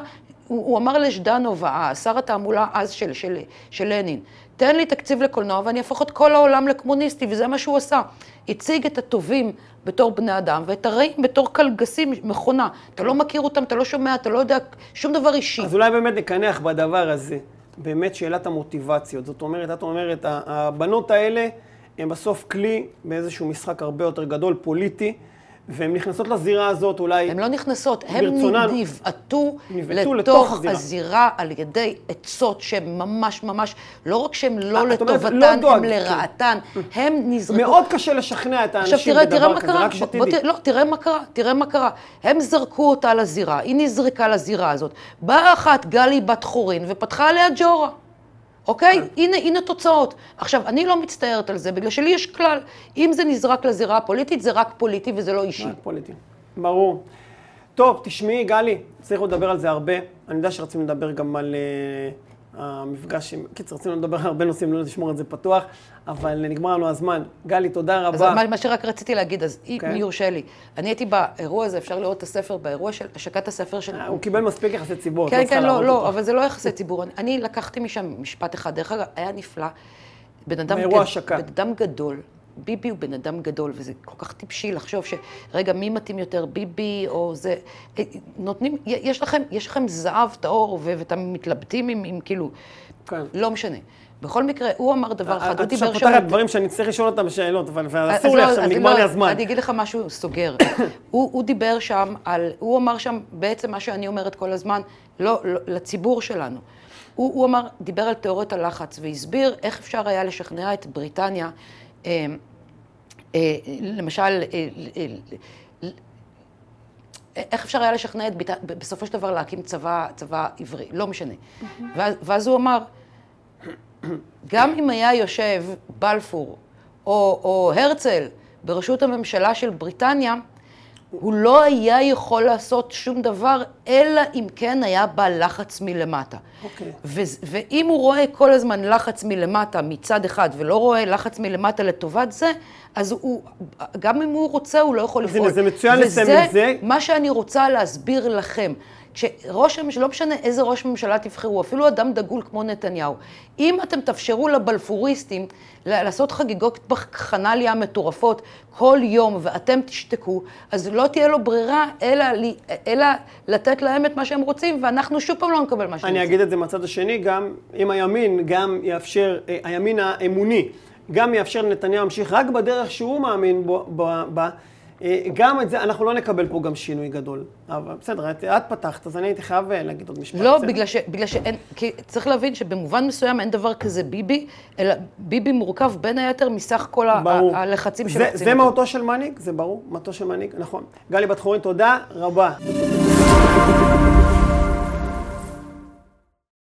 הוא, הוא אמר לז'דנוב, שר התעמולה אז של, של, של לנין, תן לי תקציב לקולנוע ואני אהפוך את כל העולם לקומוניסטי, וזה מה שהוא עשה. הציג את הטובים בתור בני אדם, ואת הרעים בתור קלגסים, מכונה. אתה לא מכיר אותם, אתה לא שומע, אתה לא יודע שום דבר אישי. אז אולי באמת נקנח בדבר הזה, באמת שאלת המוטיבציות. זאת אומרת, את אומרת, הבנות האלה הן בסוף כלי באיזשהו משחק הרבה יותר גדול, פוליטי. והן נכנסות לזירה הזאת אולי... הן לא נכנסות, הן נבעטו לתוך, לתוך הזירה. הזירה על ידי עצות שהן ממש ממש, לא רק שהן לא אה, לטובתן, לא הן לרעתן, הן נזרקו. מאוד קשה לשכנע את האנשים עכשיו, תראה, בדבר תראה כזה, רק שתדעי. לא, תראה מה קרה, תראה מה קרה. הם זרקו אותה לזירה, היא נזרקה לזירה הזאת. באה אחת, גלי בת חורין, ופתחה עליה ג'ורה. אוקיי? כן. הנה, הנה תוצאות. עכשיו, אני לא מצטערת על זה, בגלל שלי יש כלל. אם זה נזרק לזירה הפוליטית, זה רק פוליטי וזה לא אישי. רק פוליטי. ברור. טוב, תשמעי, גלי, צריך לדבר על זה הרבה. אני יודע שרצינו לדבר גם על uh, המפגש עם... קיצר, רצינו לדבר על הרבה נושאים, לא נשמור את זה פתוח, אבל נגמר לנו הזמן. גלי, תודה רבה. אז מה, מה שרק רציתי להגיד, אז okay. אם יורשה לי, אני הייתי באירוע הזה, אפשר לראות את הספר, באירוע של השקת הספר של... הוא קיבל מספיק יחסי ציבור, כן, כן, לא, לא, אבל זה לא יחסי ציבור. אני, אני לקחתי משם משפט אחד, דרך אגב, היה נפלא. בן אדם, גד... בן אדם גדול, ביבי הוא בן אדם גדול, וזה כל כך טיפשי לחשוב שרגע, מי מתאים יותר, ביבי או זה... אה, נותנים, יש לכם, יש לכם זהב טהור, ואתם מתלבטים עם, עם כאילו... כן. לא משנה. בכל מקרה, הוא אמר דבר אחד, הוא דיבר שם... את פותחת דברים שאני צריך לשאול אותם בשאלות, אבל אסור לי לא, עכשיו, נגמר לי הזמן. אני אגיד לך משהו סוגר. הוא דיבר שם על, הוא אמר שם בעצם מה שאני אומרת כל הזמן, לא, לא לציבור שלנו. הוא אמר, דיבר על תיאוריית הלחץ, והסביר איך אפשר היה לשכנע את בריטניה, אה, אה, למשל, אה, איך אפשר היה לשכנע את ביתה, בסופו של דבר להקים צבא, צבא עברי, לא משנה. ואז, ואז הוא אמר, גם אם היה יושב בלפור או, או הרצל בראשות הממשלה של בריטניה, הוא לא היה יכול לעשות שום דבר, אלא אם כן היה בא לחץ מלמטה. אוקיי. ו- ואם הוא רואה כל הזמן לחץ מלמטה מצד אחד, ולא רואה לחץ מלמטה לטובת זה, אז הוא, גם אם הוא רוצה, הוא לא יכול אז לפעול. הנה, זה מצוין לסיים את זה. וזה מה שאני רוצה להסביר לכם. כשראש הממשלה, לא משנה איזה ראש ממשלה תבחרו, אפילו אדם דגול כמו נתניהו, אם אתם תאפשרו לבלפוריסטים לעשות חגיגות בחנליה מטורפות כל יום ואתם תשתקו, אז לא תהיה לו ברירה אלא, אלא לתת להם את מה שהם רוצים, ואנחנו שוב פעם לא נקבל מה שהם אני רוצים. אגיד את זה מהצד השני, גם אם הימין גם יאפשר, אה, הימין האמוני, גם יאפשר לנתניהו להמשיך רק בדרך שהוא מאמין בה, גם את זה, אנחנו לא נקבל פה גם שינוי גדול. אבל בסדר, את, את פתחת, אז אני הייתי חייב אה, להגיד עוד משפט. לא, בסדר? בגלל, ש, בגלל שאין, כי צריך להבין שבמובן מסוים אין דבר כזה ביבי, אלא ביבי מורכב בין היתר מסך כל ה- ברור. ה- הלחצים זה, שלוחצים זה אותו. מהותו של מנהיג, זה ברור, מהותו של מנהיג, נכון. גלי בת חורין, תודה רבה.